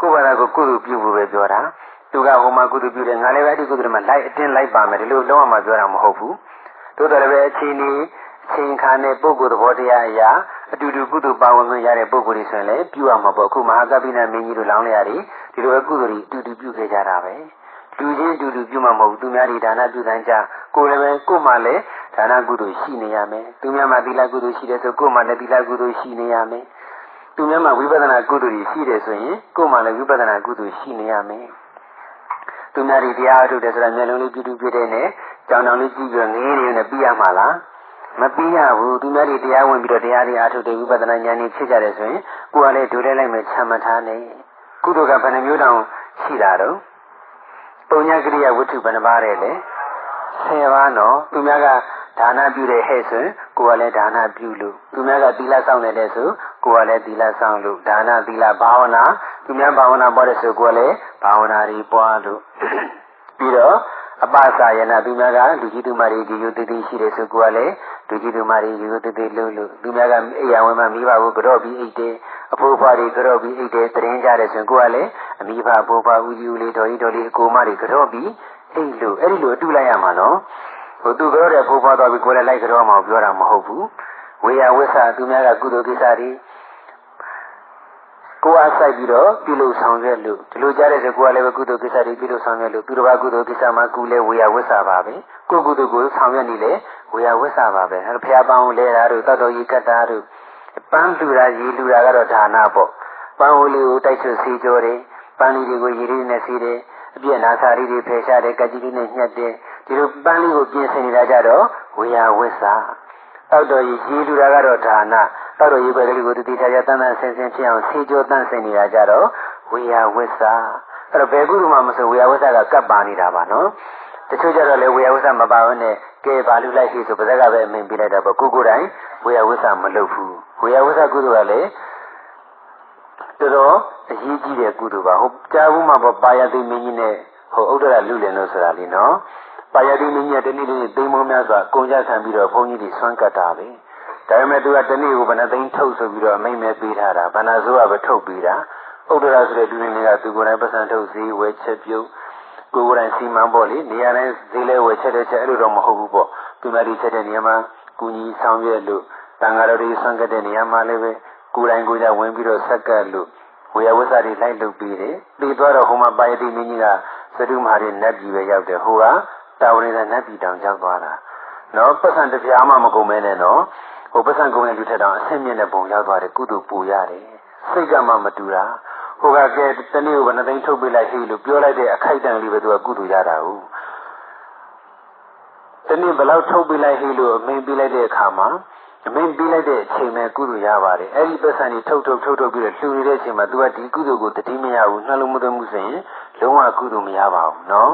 ကိုယ်ဘာသာကိုကုသိုလ်ပြုဖို့ပဲပြောတာသူကဟိုမှာကုသိုလ်ပြုတယ်ငါလည်းပဲအဲ့ဒီကုသိုလ်မှာလိုက်အတင်းလိုက်ပါမယ်ဒီလိုလုံးဝမှပြောတာမဟုတ်ဘူးတို့တော်လည်းပဲအချိန်ကြီးအချိန်ခါနဲ့ပုဂ္ဂိုလ်သဘောတရားအရာအတူတူကုသိုလ်ပါဝင်ခွင့်ရတဲ့ပုဂ္ဂိုလ်တွေဆိုရင်လည်းပြုရမှာပေါ့ခုမဟာကပိနာမင်းကြီးတို့လောင်းလျာတွေဒီလိုပဲကုသိုလ်တွေအတူတူပြုခဲ့ကြတာပဲလူချင်းအတူတူပြုမှာမဟုတ်ဘူးသူများတွေဒါနပြုတိုင်းကြကိုယ်လည်းပဲကိုယ်မှလည်းဒါနကုသိုလ်ရှိနေရမယ်သူများမှသီလကုသိုလ်ရှိတယ်ဆိုကိုယ်မှလည်းသီလကုသိုလ်ရှိနေရမယ် သူများမှဝိပဿနာကုသိုလ်ရှိတယ်ဆိုရင်ကိုယ်မှလည်းဝိပဿနာကုသိုလ်ရှိနေရမယ်သူများတွေတရားအထုတ်တယ်ဆိုတာမျက်လုံးလေးပြုတူပြတဲ့နဲ့ကြောင်တောင်လေးကြည့်ပြီးငေးနေနဲ့ပြီးရမှာလားမပြီးရဘူးသူများတွေတရားဝင်ပြီးတော့တရားတွေအားထုတ်တယ်ဝိပဿနာဉာဏ်ကြီးဖြစ်ကြတယ်ဆိုရင်ကိုယ်ကလည်းဒုလဲလိုက်မယ်ချမ်းမထားနဲ့ကုသိုလ်ကဘယ်နှမျိုးတောင်ရှိတာတော့ပုံညာကရိယာဝတ္ထုဘယ်နှပါးတဲ့လဲ 10ပါးနော်သူများကဒါနပြုတဲ့ဟဲ့ဆိုရင်ကိုယ်ကလည်းဒါနပြုလို့သူများကသီလဆောင်နေတယ်ဆိုကိုယ်ကလည်းသီလဆောင်လို့ဒါနသီလဘာဝနာသူများဘာဝနာပေါ်တဲ့ဆိုကိုယ်ကလည်းဘာဝနာတွေပွားလို့ပြီးတော့အပစာယနာသူများကလူကြီးသူမတွေဒီလိုတည်တည်ရှိတယ်ဆိုကိုယ်ကလည်းလူကြီးသူမတွေဒီလိုတည်တည်လို့လို့သူများကအိယာဝင်မှမိဘကိုကြော့ပြီးအိတ်တယ်အဖိုးဖွားတွေကြော့ပြီးအိတ်တယ်တရင်ကြတယ်ဆိုရင်ကိုယ်ကလည်းအမိဘအဖိုးဖွားဦးကြီးဦးလေးတော်ကြီးတော်လေးအကိုမတွေကြော့ပြီး အိတ်လို့အဲ့ဒီလိုအတူလိုက်ရမှာနော်ဟိုသူကြောတဲ့ဖိုးဖွားသွားပြီးကိုယ်လည်းလိုက်ကြောမှပြောတာမဟုတ်ဘူးဝေယဝိဆာသူများကကုသိုလ်ကိစ္စတွေကိုယ်အားစိုက်ပြီးတော့ပြုလုပ်ဆောင်ရွက်လို့ဒီလိုကြားတဲ့ဆိုကိုယ်ကလည်းပဲကုသိုလ်ကိစ္စတွေပြုလုပ်ဆောင်ရွက်လို့သူတစ်ပါးကုသိုလ်ကိစ္စမှာကုလဲဝေယဝိဆာပါပဲကိုယ်ကုသိုလ်ကိုဆောင်ရွက်နေလေဝေယဝိဆာပါပဲအဲဖះပန်းကိုလဲတာတို့တတ်တော်ကြီးကတ်တာတို့ပန်းလူတာရေလူတာကတော့ဒါနပေါ့ပန်းဟိုလေးကိုတိုက်ဆွစီကြောတယ်ပန်းလေးတွေကိုရေလေးနဲ့စီတယ် အပြည့်နာစာလေးတွေဖယ်ရှားတယ်ကကြီးလေးနဲ့ညှက်တယ်ဒီလိုပန်းလေးကိုပြင်ဆင်နေတာကြတော့ဝေယဝိဆာတောက်တော်ကြီးရေလူတာကတော့ဒါနတောက်တော်ရေပဲကလေးကိုတတိထားရတန်းတန်းဆင်းဆင်းဖြစ်အောင်ဆေးကြောတန်းဆင်နေတာကြတော့ဝေယဝိဆာအဲ့တော့ဘယ်ကုသိုလ်မှမဆိုဝေယဝိဆာကကပ်ပါနေတာပါနော်တချို့ကြတော့လေဝေယဝိဆာမပါဘူးနဲ့ကဲဘာလူလိုက်ရှိဆိုပါဇက်ကပဲအမင်ပြလိုက်တာပေါ့ကိုကိုတိုင်ဝေယဝိဆာမလုပ်ဘူးဝေယဝိဆာကုသိုလ်ကလည်း တော်တော်အရေးကြီးတဲ့ကုသိုလ်ပါဟုတ်ကြားဘူးမှာပေါ့ပါရသိမင်းကြီးနဲ့ဟိုဥဒ္ဒရလူလင်လို့ဆိုတာလीနော်ပါရတိမင်းကြီးတနေ့လေးသိမ်းမောများစွာကုန်ကြခံပြီးတော့ဘုန်းကြီးတွေဆွမ်းကတ်တာပဲဒါပေမဲ့သူကတနေ့ကိုဘယ်နှသိန်းထုတ်ဆိုပြီးတော့အမိန့်မဲပေးထားတာဘန္နာဆိုးကပဲထုတ်ပေးတာဥဒ္ဒရာဆိုတဲ့လူတွေကသူကိုယ်တိုင်ပတ်စံထုတ်ဈေးဝယ်ချက်ပြုတ်ကိုယ်ကိုယ်တိုင်စီမံပေါ့လေနေရာတိုင်းဈေးလဲဝယ်ချက်တဲ့ချက်အဲ့လိုတော့မဟုတ်ဘူးပေါ့သူမဒီချက်တဲ့နေရာမှာကုညီဆောင်ရွက်လို့တန်ဃာတော်တွေဆွမ်းကတ်တဲ့နေရာမှာလည်းပဲ ကိုယ်တိုင်ကိုယ်ကြဝင်ပြီးတော့ဆက်ကတ်လို့ဝေယဝဆတွေလိုက်လုပ်ပြီးတယ်ပြီးတော့ဟိုမှာပါယတိမင်းကြီးကသတုမဟာတွေနတ်ပြည်ပဲရောက်တယ်ဟိုကတာဝရတဲ့နတ်ပြည်တောင်ရောက်သွားတာနော်ပတ်စံတစ်ပြားမှမကုန်မဲနဲ့နော်ဟိုပတ်စံကုန်တဲ့လူထက်တောင်အဆင့်မြင့်တဲ့ပုံရောက်သွားတယ်ကုသိုလ်ပူရတယ်စိတ်ကမှမတူတာဟိုကကဲတနေ့ကိုဘယ်နှသိန်းထုတ်ပေးလိုက်ဟေးလို့ပြောလိုက်တဲ့အခိုက်တန်လေးပဲသူကကုသိုလ်ရတာဟုတ်တနေ့ဘယ်လောက်ထုတ်ပေးလိုက်ဟေးလို့အမင်းပေးလိုက်တဲ့အခါမှာ အမင်းပေးလိုက်တဲ့အချိန်မဲ့ကုသိုလ်ရပါတယ်အဲ့ဒီပတ်စံကြီးထုတ်ထုတ်ထုတ်ထုတ်ပြီးတော့လှူနေတဲ့အချိန်မှာသူကဒီကုသိုလ်ကိုတတိမရဘူးနှလုံးမသွင်းမှုဆိုရင်လုံးဝကုသိုလ်မရပါဘူးနော်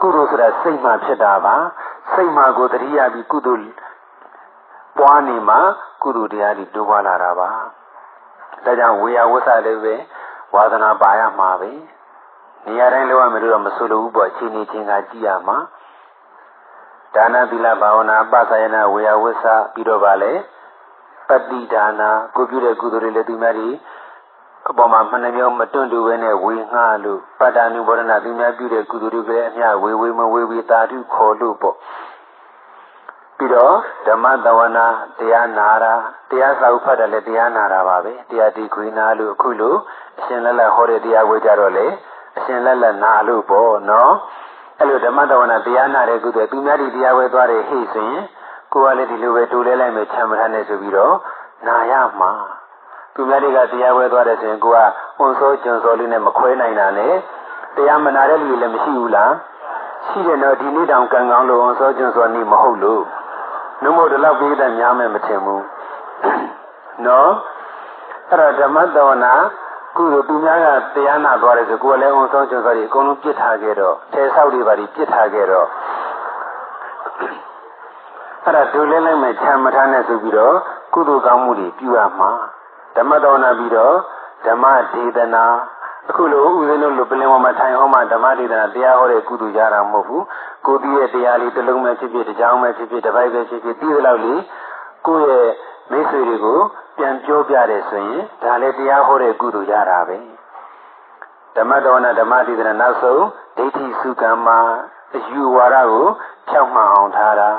ကုသိုလ်ဆိုတာစိတ်မှဖြစ်တာပါစိတ်မှကိုတတိယပြီးကုသိုလ်ပွားနေမှာကုသိုလ်တရားတွေတိုးပွားလာတာပါဒါကြောင့်ဝေယဝဆလည်းပဲဝါသနာပါရမှာပဲနေရာတိုင်းလောက်ရမယ်လို့တော့မဆိုလိုဘူးပေါ့အချိန်ချင်းချင်းကကြည့်ရမှာ ဒါနသီလဘာဝနာပသယနာဝေယဝဆပြီးတော့ပါလေပฏิဒါနာကိုပြုတဲ့ကုသိုလ်တွေလည်းဒီမဲ့ဒီအပေါ်မှာမနှမြောမတွန့်တူပဲနဲ့ဝေငှလို့ပတ္တနုဘောဒနာသူများပြုတဲ့ကုသိုလ်တွေလည်းအမျှဝေဝေမဝေဝေတာတုခေါ်လို့ပေါ့ပြီးတော့ဓမ္မတဝနာတရားနာတာတရားစာဥဖတ်တယ်လည်းတရားနာတာပါပဲတရားဒီခွေနာလို့အခုလို့အရှင်လက်လက်ဟောတဲ့တရားဝေကြတော့လေအရှင်လက်လက်နာလို့ပေါ့နော် အဲ့လိုဓမ္မတဝနာတရားနာတဲ့ကုသိုလ်သူများဒီတရားဝဲသွားတယ်ဟိဆိုရင်ကိုယ်ကလည်းဒီလိုပဲတူလဲလိုက်မယ်ချမ်းမထမ်းနဲ့ဆိုပြီးတော့နာရမှာသူများတွေကတရားဝဲသွားတယ်ဆိုရင်ကိုကဟွန်ဆိုးကျွန်ဆိုးလေးနဲ့မခွဲနိုင်တာနဲ့တရားမနာတဲ့လူတွေလည်းမရှိဘူးလားရှိတယ်တော့ဒီနေ့တောင်ကံကောင်းလို့ဟွန်ဆိုးကျွန်ဆိုးနေမဟုတ်လို့နှမို့ဒီလောက်ပြီးတဲ့များမယ်မထင်ဘူးနော်အဲ့တော့ဓမ္မတဝနာ ကုသိုလ်သူများကတရားနာသွားတယ်ဆိုကိုယ်လည်းဝန်ဆောင်ကျုံစော်တွေအကုန်လုံးပြစ်ထားခဲ့တော့ထဲဆောက်တွေပါပြီးပြစ်ထားခဲ့တော့အဲ့ဒါဒုလဲလိုက်မဲ့ချမ်းမထားနဲ့ဆိုပြီးတော့ကုသိုလ်ကောင်းမှုတွေပြုရမှာဓမ္မတော်နာပြီးတော့ဓမ္မဒေသနာအခုလိုဥစဉ်တို့လိုပလင်ပေါ်မှာထိုင်ဟောမှဓမ္မဒေသနာတရားဟောတဲ့ကုသိုလ်ရတာမဟုတ်ဘူးကိုယ်တည်းရဲ့တရားလေးတစ်လုံးပဲဖြစ်ဖြစ်တစ်ကြောင်းပဲဖြစ်ဖြစ်တစ်ပိုက်ပဲဖြစ်ဖြစ်ပြီးသလောက်လေးကိုယ့်ရဲ့ မိတ်ဆွေတွေကိုပြန်ပြောပြတယ်ဆိုရင်ဒါလည်းတရားဟောတဲ့ကုသိုလ်ရတာပဲဓမ္မတော်နာဓမ္မတိဒနာနောက်ဆုံးဒိဋ္ဌိစုကံမှာအယူဝါဒကိုဖြောက်မှန်အောင်ထားတာ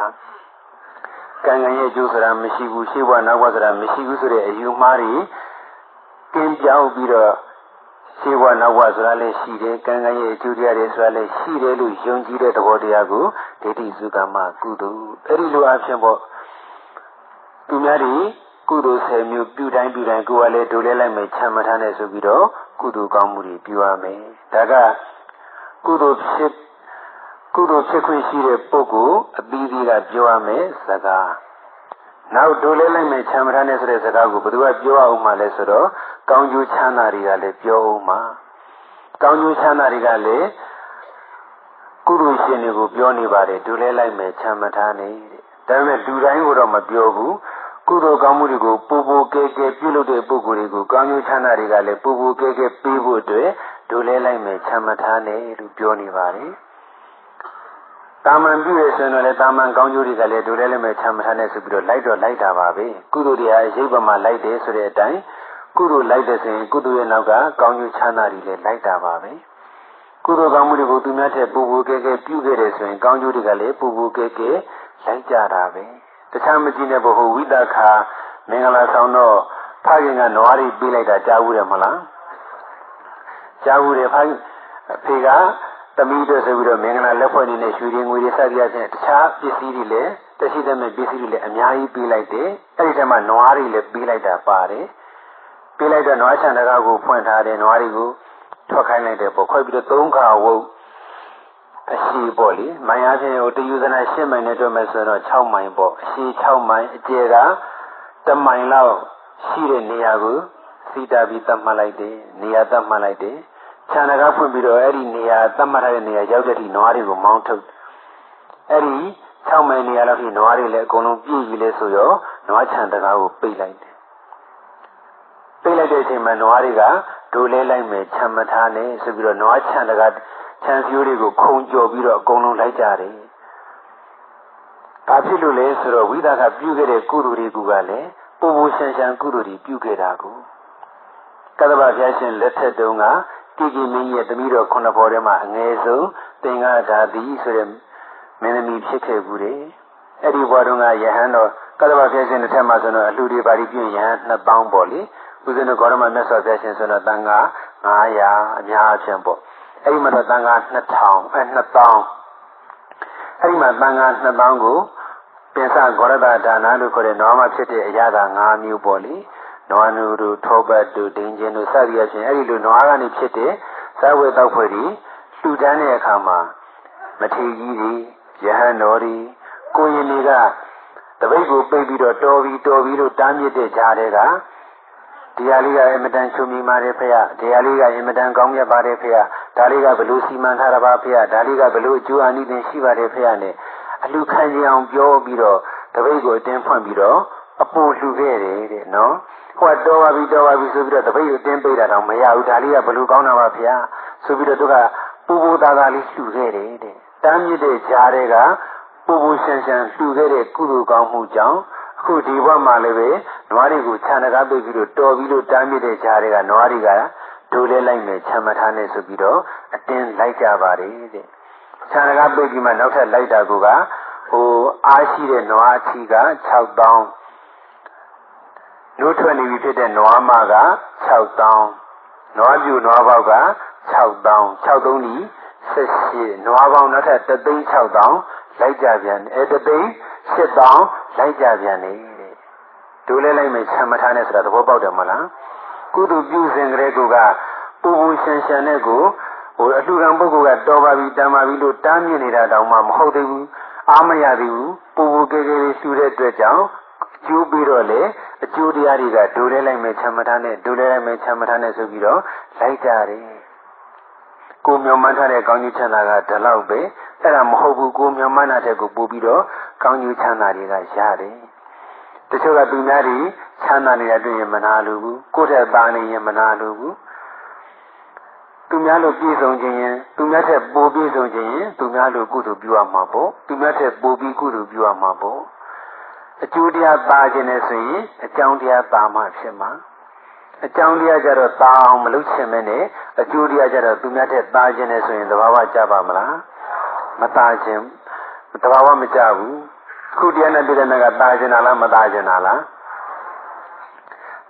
ကံကံရဲ့အကျိုးဆိုတာမရှိဘူးရှေ့ဘဝနောက်ဘဝဆိုတာမရှိဘူးဆိုတဲ့အယူမှားတွေကင်းပြောင်းပြီးတော့ရှေးဘဝနောက်ဘဝဆိုတာလည်းရှိတယ်ကံကံရဲ့အကျိုးတရားတွေဆိုတာလည်းရှိတယ်လို့ယုံကြည်တဲ့သဘောတရားကိုဒိဋ္ဌိစုကံမှာကုသိုလ်အဲ့ဒီလိုအဖြစ်ပေါ့ သူများတွေကုသိုလ်ဆယ်မျိုးပြုတိုင်းပြုတိုင်းကိုယ်ကလည်းဒုလဲလိုက်မယ်ချမ်းမထားနဲ့ဆိုပြီးတော့ကုသိုလ်ကောင်းမှုတွေပြုရမယ်ဒါကကုသိုလ်ဖြစ်ကုသိုလ်ဖြစ်ခွင့်ရှိတဲ့ပုဂ္ဂိုလ်အပြီးသေးကပြောရမယ်စကားနောက်ဒုလဲလိုက်မယ်ချမ်းမထားနဲ့ဆိုတဲ့စကားကိုဘယ်သူကပြောအောင်မှလဲဆိုတော့ကောင်းကျိုးချမ်းသာတွေကလည်းပြောအောင်မှကောင်းကျိုးချမ်းသာတွေကလည်းကုသိုလ်ရှင်တွေကိုပြောနေပါတယ်ဒုလဲလိုက်မယ်ချမ်းမထားနဲ့တဲ့ဒါပေမဲ့လူတိုင်းကိုတော့မပြောဘူး ကုသိုလ်ကောင်းမှုတွေကိုပူပူကဲကဲပြုလုပ်တဲ့ပုဂ္ဂိုလ်တွေကိုကောင်းကျိုးချမ်းသာတွေကလည်းပူပူကဲကဲပေးဖို့အတွက်ဒုလဲလိုက်မယ်ချမ်းမထားနဲ့လို့ပြောနေပါတယ်တာမန်ပြုရဆိုရင်လည်းတာမန်ကောင်းကျိုးတွေကလည်းဒုလဲလိုက်မယ်ချမ်းမထားနဲ့ဆိုပြီးတော့လိုက်တော့လိုက်တာပါပဲကုသိုလ်တွေဟာရိပ်ပမာလိုက်တယ်ဆိုတဲ့အတိုင်းကုသိုလ်လိုက်တဲ့ဆိုရင်ကုသိုလ်ရဲ့နောက်ကကောင်းကျိုးချမ်းသာတွေလည်းလိုက်တာပါပဲကုသိုလ်ကောင်းမှုတွေကိုသူများထက်ပူပူကဲကဲပြုခဲ့တယ်ဆိုရင်ကောင်းကျိုးတွေကလည်းပူပူကဲကဲလိုက်ကြတာပဲ တခြားမကြည့်တဲ့ဘဟုဝိတခာမင်္ဂလာဆောင်တော့ဖခင်ကနွားတွေပေးလိုက်တာကြားဘူးတယ်မလားကြားဘူးတယ်ဖခင်အဖေကသမီးတို့ဆိုပြီးတော့မင်္ဂလာလက်ဖွဲ့နေနဲ့ရွှေရင်းငွေတွေစသည်အချင်းတခြားပစ္စည်းတွေလည်းတရှိတဲ့မဲ့ပစ္စည်းတွေလည်းအများကြီးပေးလိုက်တယ်အဲ့ဒီထဲမှာနွားတွေလည်းပေးလိုက်တာပါတယ်ပေးလိုက်တော့နွားချန်တကားကိုဖွင့်ထားတယ်နွားတွေကိုထွက်ခိုင်းလိုက်တယ်ပေါ့ခွဲပြီးတော့သုံးခါဝုတ် အရှိပေါ့လေမိုင်အားဖြင့်ဟိုတယူဇနာ၈မိုင်နဲ့တွက်မယ်ဆိုတော့6မိုင်ပေါ့အရှိ6မိုင်အကျယ်က1မိုင်လောက်ရှိတဲ့နေရာကိုစီတာပြီးသတ်မှတ်လိုက်တယ်နေရာသတ်မှတ်လိုက်တယ်ခြံတကားဖွင့်ပြီးတော့အဲ့ဒီနေရာသတ်မှတ်ထားတဲ့နေရာရောက်တဲ့ဒီနွားတွေကိုမောင်းထုတ်အဲ့ဒီ6မိုင်နေရာလောက်ဒီနွားတွေလည်းအကုန်လုံးပြည့်ပြီလေဆိုရောနွားခြံတကားကိုပိတ်လိုက်တယ်ပိတ်လိုက်တဲ့အချိန်မှာနွားတွေကဒိုလဲလိုက်မယ်ခြံမထားနဲ့ဆိုပြီးတော့နွားခြံတကား ခြံစည်းရိုးတွေကိုခုံကြော်ပြီးတော့အကုန်လုံးလိုက်ကြတယ်။ဘာဖြစ်လို့လဲဆိုတော့ဝိသကပြုခဲ့တဲ့ကုသိုလ်တွေကလည်းပူပူရှန်ရှန်ကုသိုလ်တွေပြုခဲ့တာကိုကတ္တဗဘုရားရှင်လက်ထက်တုန်းကကြည်ကြည်မင်းရဲ့တမိတော်ခုနှစ်ဖော်ထဲမှာအငယ်ဆုံးသင်္ဃာဓာတိဆိုတဲ့မင်းသမီးဖြစ်ခဲ့ဘူးတယ်။အဲ့ဒီဘဝတုန်းကယဟန်တော်ကတ္တဗဘုရားရှင်လက်ထက်မှာဆိုတော့အလှူတွေပါပြီးပြင်ယဟန်2000ပေါ့လေ။ဦးဇင်းတို့ဂေါရမမြတ်စွာဘုရားရှင်ဆိုတော့တန်ခါ900အများအချင်းပေါ့ အဲ့ဒီမှာတော့တန်ခါ2000အဲ2000အဲ့ဒီမှာတန်ခါ2000ကိုပင်စဂေါရဒဒါနလို့ခေါ်တဲ့နောမဖြစ်တဲ့အရာသာ5မျိုးပေါ့လေနွားနူတို့ထောပတ်တို့ဒင်းချင်းတို့စသည်အချင်းအဲ့ဒီလိုနွားကနေဖြစ်တဲ့ဇဝေတောက်ဖွဲ့တွေလှူဒန်းတဲ့အခါမှာမထေကြီးတွေယဟန်တော်တွေကိုရင်တွေကတပိတ်ကိုပိတ်ပြီးတော့တော်ပြီးတော်ပြီးလို့တားမြစ်တဲ့ကြားတွေက ဒီဟာလေးကအင်မတန်ချုံမိပါတယ်ဖေ။ဒီဟာလေးကအင်မတန်ကောင်းမြတ်ပါတယ်ဖေ။ဒါလေးကဘလို့စီမံထားတာပါဖေ။ဒါလေးကဘလို့အကျိုးအာနိသင်ရှိပါတယ်ဖေနဲ့အလူခံကြအောင်ပြောပြီးတော့တပိတ်ကိုအတင်းဖွင့်ပြီးတော့အပူလှူခဲ့တယ်တဲ့နော်။ဟိုတော့ပါပြီတော့ပါပြီဆိုပြီးတော့တပိတ်ကိုအတင်းပိတ်တာတော့မရဘူး။ဒါလေးကဘလို့ကောင်းတာပါဖေ။ဆိုပြီးတော့သူကပူပူသားသားလေးလှူခဲ့တယ်တဲ့။တမ်းမြစ်တဲ့ကြားတွေကပူပူရှန်ရှန်လှူခဲ့တဲ့ကုသိုလ်ကောင်းမှုကြောင့် အခုဒီဘဝမှာလည်းပဲနွားတွေကိုခြံတကားပိတ်ပြီးတော့တော်ပြီးလို့တားမြစ်တဲ့ကြားတွေကနွားတွေကဒိုလဲလိုက်မယ်ခြံမထားနဲ့ဆိုပြီးတော့အတင်းလိုက်ကြပါတယ်တဲ့ခြံတကားပိတ်ပြီးမှနောက်ထပ်လိုက်တာကဟိုအားရှိတဲ့နွားအချီက6000နိုးထွက်နေပြီဖြစ်တဲ့နွားမက6000နွားပြူနွားပေါက်က6000 63ဒီ78နွားပေါင်းနောက်ထပ်36000လိုက်ကြပြန်အဲတသိန်း 8000လိုက်ကြပြန်နေတဲ့ဒိုးလဲလိုက်မယ်ဆံမထားနဲ့ဆိုတာသဘောပေါက်တယ်မလားကုသိုလ်ပြုစဉ်ကလေးကပူပူရှန်ရှန်နဲ့ကိုဟိုအလှခံပုဂ္ဂိုလ်ကတော်ပါပြီတန်ပါပြီလို့တားမြစ်နေတာတောင်မှမဟုတ်သေးဘူးအားမရသေးဘူးပူပူကဲကဲလေးရှူတဲ့အတွက်ကြောင့်ကျိုးပြီးတော့လေအကျိုးတရားတွေကဒိုးလဲလိုက်မယ်ဆံမထားနဲ့ဒိုးလဲလိုက်မယ်ဆံမထားနဲ့ဆိုပြီးတော့လိုက်ကြတယ် ကိုမျောမှန်းထားတဲ့ကောင်းကြီးချမ်းသာကဒီလောက်ပဲအဲ့ဒါမဟုတ်ဘူးကိုမျောမှန်းတာတဲ့ကိုပို့ပြီးတော့ကောင်းကြီးချမ်းသာတွေကရတယ်တချို့ကသူများတွေချမ်းသာနေတာတွေ့ရင်မနာလိုဘူးကိုယ့်တဲ့သားနေရင်မနာလိုဘူးသူများလိုပြည့်စုံခြင်းရင်သူများထက်ပိုပြည့်စုံခြင်းရင်သူများလိုကုသိုလ်ပြုရမှာပေါ့သူများထက်ပိုပြီးကုသိုလ်ပြုရမှာပေါ့အကျိုးတရားပါခြင်းနဲ့ဆိုရင်အကြောင်းတရားပါမှဖြစ်မှာ အကြောင်းတရားကြတော့ပါအောင်မလုပ်ချင်မဲနဲ့အကျိုးတရားကြတော့သူများတဲ့ပါခြင်းနဲ့ဆိုရင်သဘာဝကြပါမလားမသားခြင်းသဘာဝမကြဘူးခုတရားနဲ့ပြည့်တဲ့ကတာခြင်းလားမတာခြင်းလား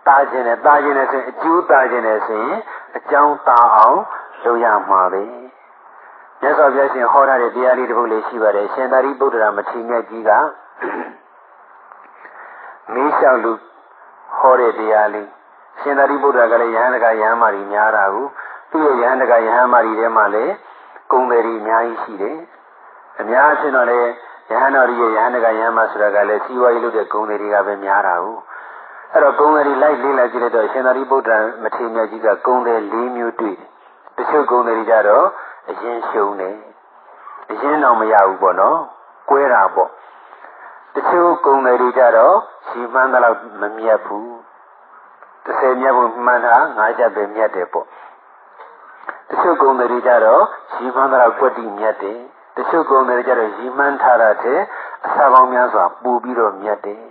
တာခြင်းနဲ့တာခြင်းနဲ့ဆိုရင်အကျိုးတာခြင်းနဲ့ဆိုရင်အကြောင်းတာအောင်လုပ်ရမှာပဲမြတ်စွာဘုရားရှင်ဟောထားတဲ့တရားလေးတစ်ပုဒ်လေးရှိပါတယ်ရှင်သာရိပုတ္တရာမထေရမြတ်ကြီးကမေးလျှောက်လူဟောတဲ့တရားလေး ရှင်သာရိပုတ္တရာကလည်းယဟန်တကယဟန်မာရီများတာကိုသူ့ရဲ့ယဟန်တကယဟန်မာရီထဲမှာလည်းဂုံတယ်ကြီးအများကြီးရှိတယ်အများအဖြစ်တော့လေယဟန်တော်ကြီးရဲ့ယဟန်တကယဟန်မာဆိုတာကလည်းစီဝါရေးလုပ်တဲ့ဂုံတယ်တွေကပဲများတာကိုအဲ့တော့ဂုံတယ်လိုက်လေးလိုက်ကြည့်လိုက်တော့ရှင်သာရိပုတ္တရာမထေရမြတ်ကြီးကဂုံတယ်၄မျိုးတွေ့တယ်တချို့ဂုံတယ်ကြတော့အရင်ရှုံးတယ်အရင်တော့မရဘူးပေါ့နော်ကွဲတာပေါ့တချို့ဂုံတယ်ကြတော့ရှီမှန်းတော့မမြတ်ဘူး 30မြတ်ဖို့မှန်းတာ9ချက်ပဲမြတ်တယ်ပေါ့တချို့ဂုံတယ်ကြတော့ရှီမှန်းတော့ကွက်တိမြတ်တယ်တချို့ဂုံတယ်ကြတော့ရှီမှန်းထားတာတဲ့အစာပေါင်းများစွာပူပြီးတော့မြတ်တယ်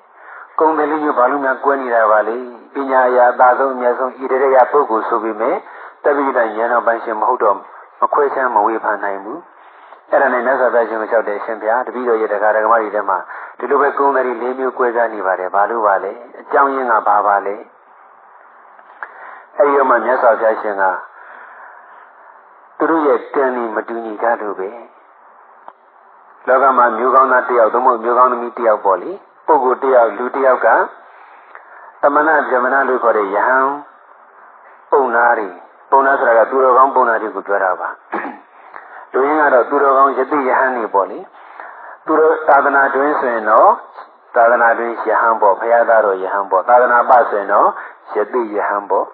ကုံတယ်လေးမျိုးဘာလို့များကွဲနေတာပါလဲပညာရာအသာဆုံးအမြတ်ဆုံးဣတရေယပုဂ္ဂိုလ်ဆိုပြီးမြဲတပိဋကဉာဏ်တော်ပိုင်းရှင်မဟုတ်တော့မခွဲခြမ်းမဝေဖန်နိုင်ဘူးအဲ့ဒါနဲ့မြတ်စွာဘုရားရှင်ကိုလျှောက်တယ်ရှင်ဗျာတပည့်တော်ရဲ့တရားဓမ္မတွေထဲမှာဒီလိုပဲကုံတယ်လေးမျိုးကွဲခြားနေပါတယ်ဘာလို့ပါလဲအကြောင်းရင်းကဘာပါလဲ အဲ့ဒီမှာမြတ်စွာဘုရားရှင်ကသူတို့ရဲ့ကံဤမတူညီကြလို့ပဲလောကမှာမျိုးကောင်းသားတယောက်သို့မဟုတ်မျိုးကောင်းသမီးတယောက်ပေါ့လေပုဂ္ဂိုလ်တယောက်လူတယောက်ကသမဏဗြဟ္မဏလို့ခေါ်တဲ့ယဟန်ပုံနာတွေပုံနာဆိုတာကသူတော်ကောင်းပုံနာတွေကိုပြောတာပါလူရင်းကတော့သူတော်ကောင်းယတိယဟန်တွေပေါ့လေသူတို့သာသနာတွင်ဆိုရင်တော့သာသနာတွင်ယဟန်ပေါ့ဘုရားသားတော်ယဟန်ပေါ့သာသနာပဆိုရင်တော့ယတိယဟန်ပေါ့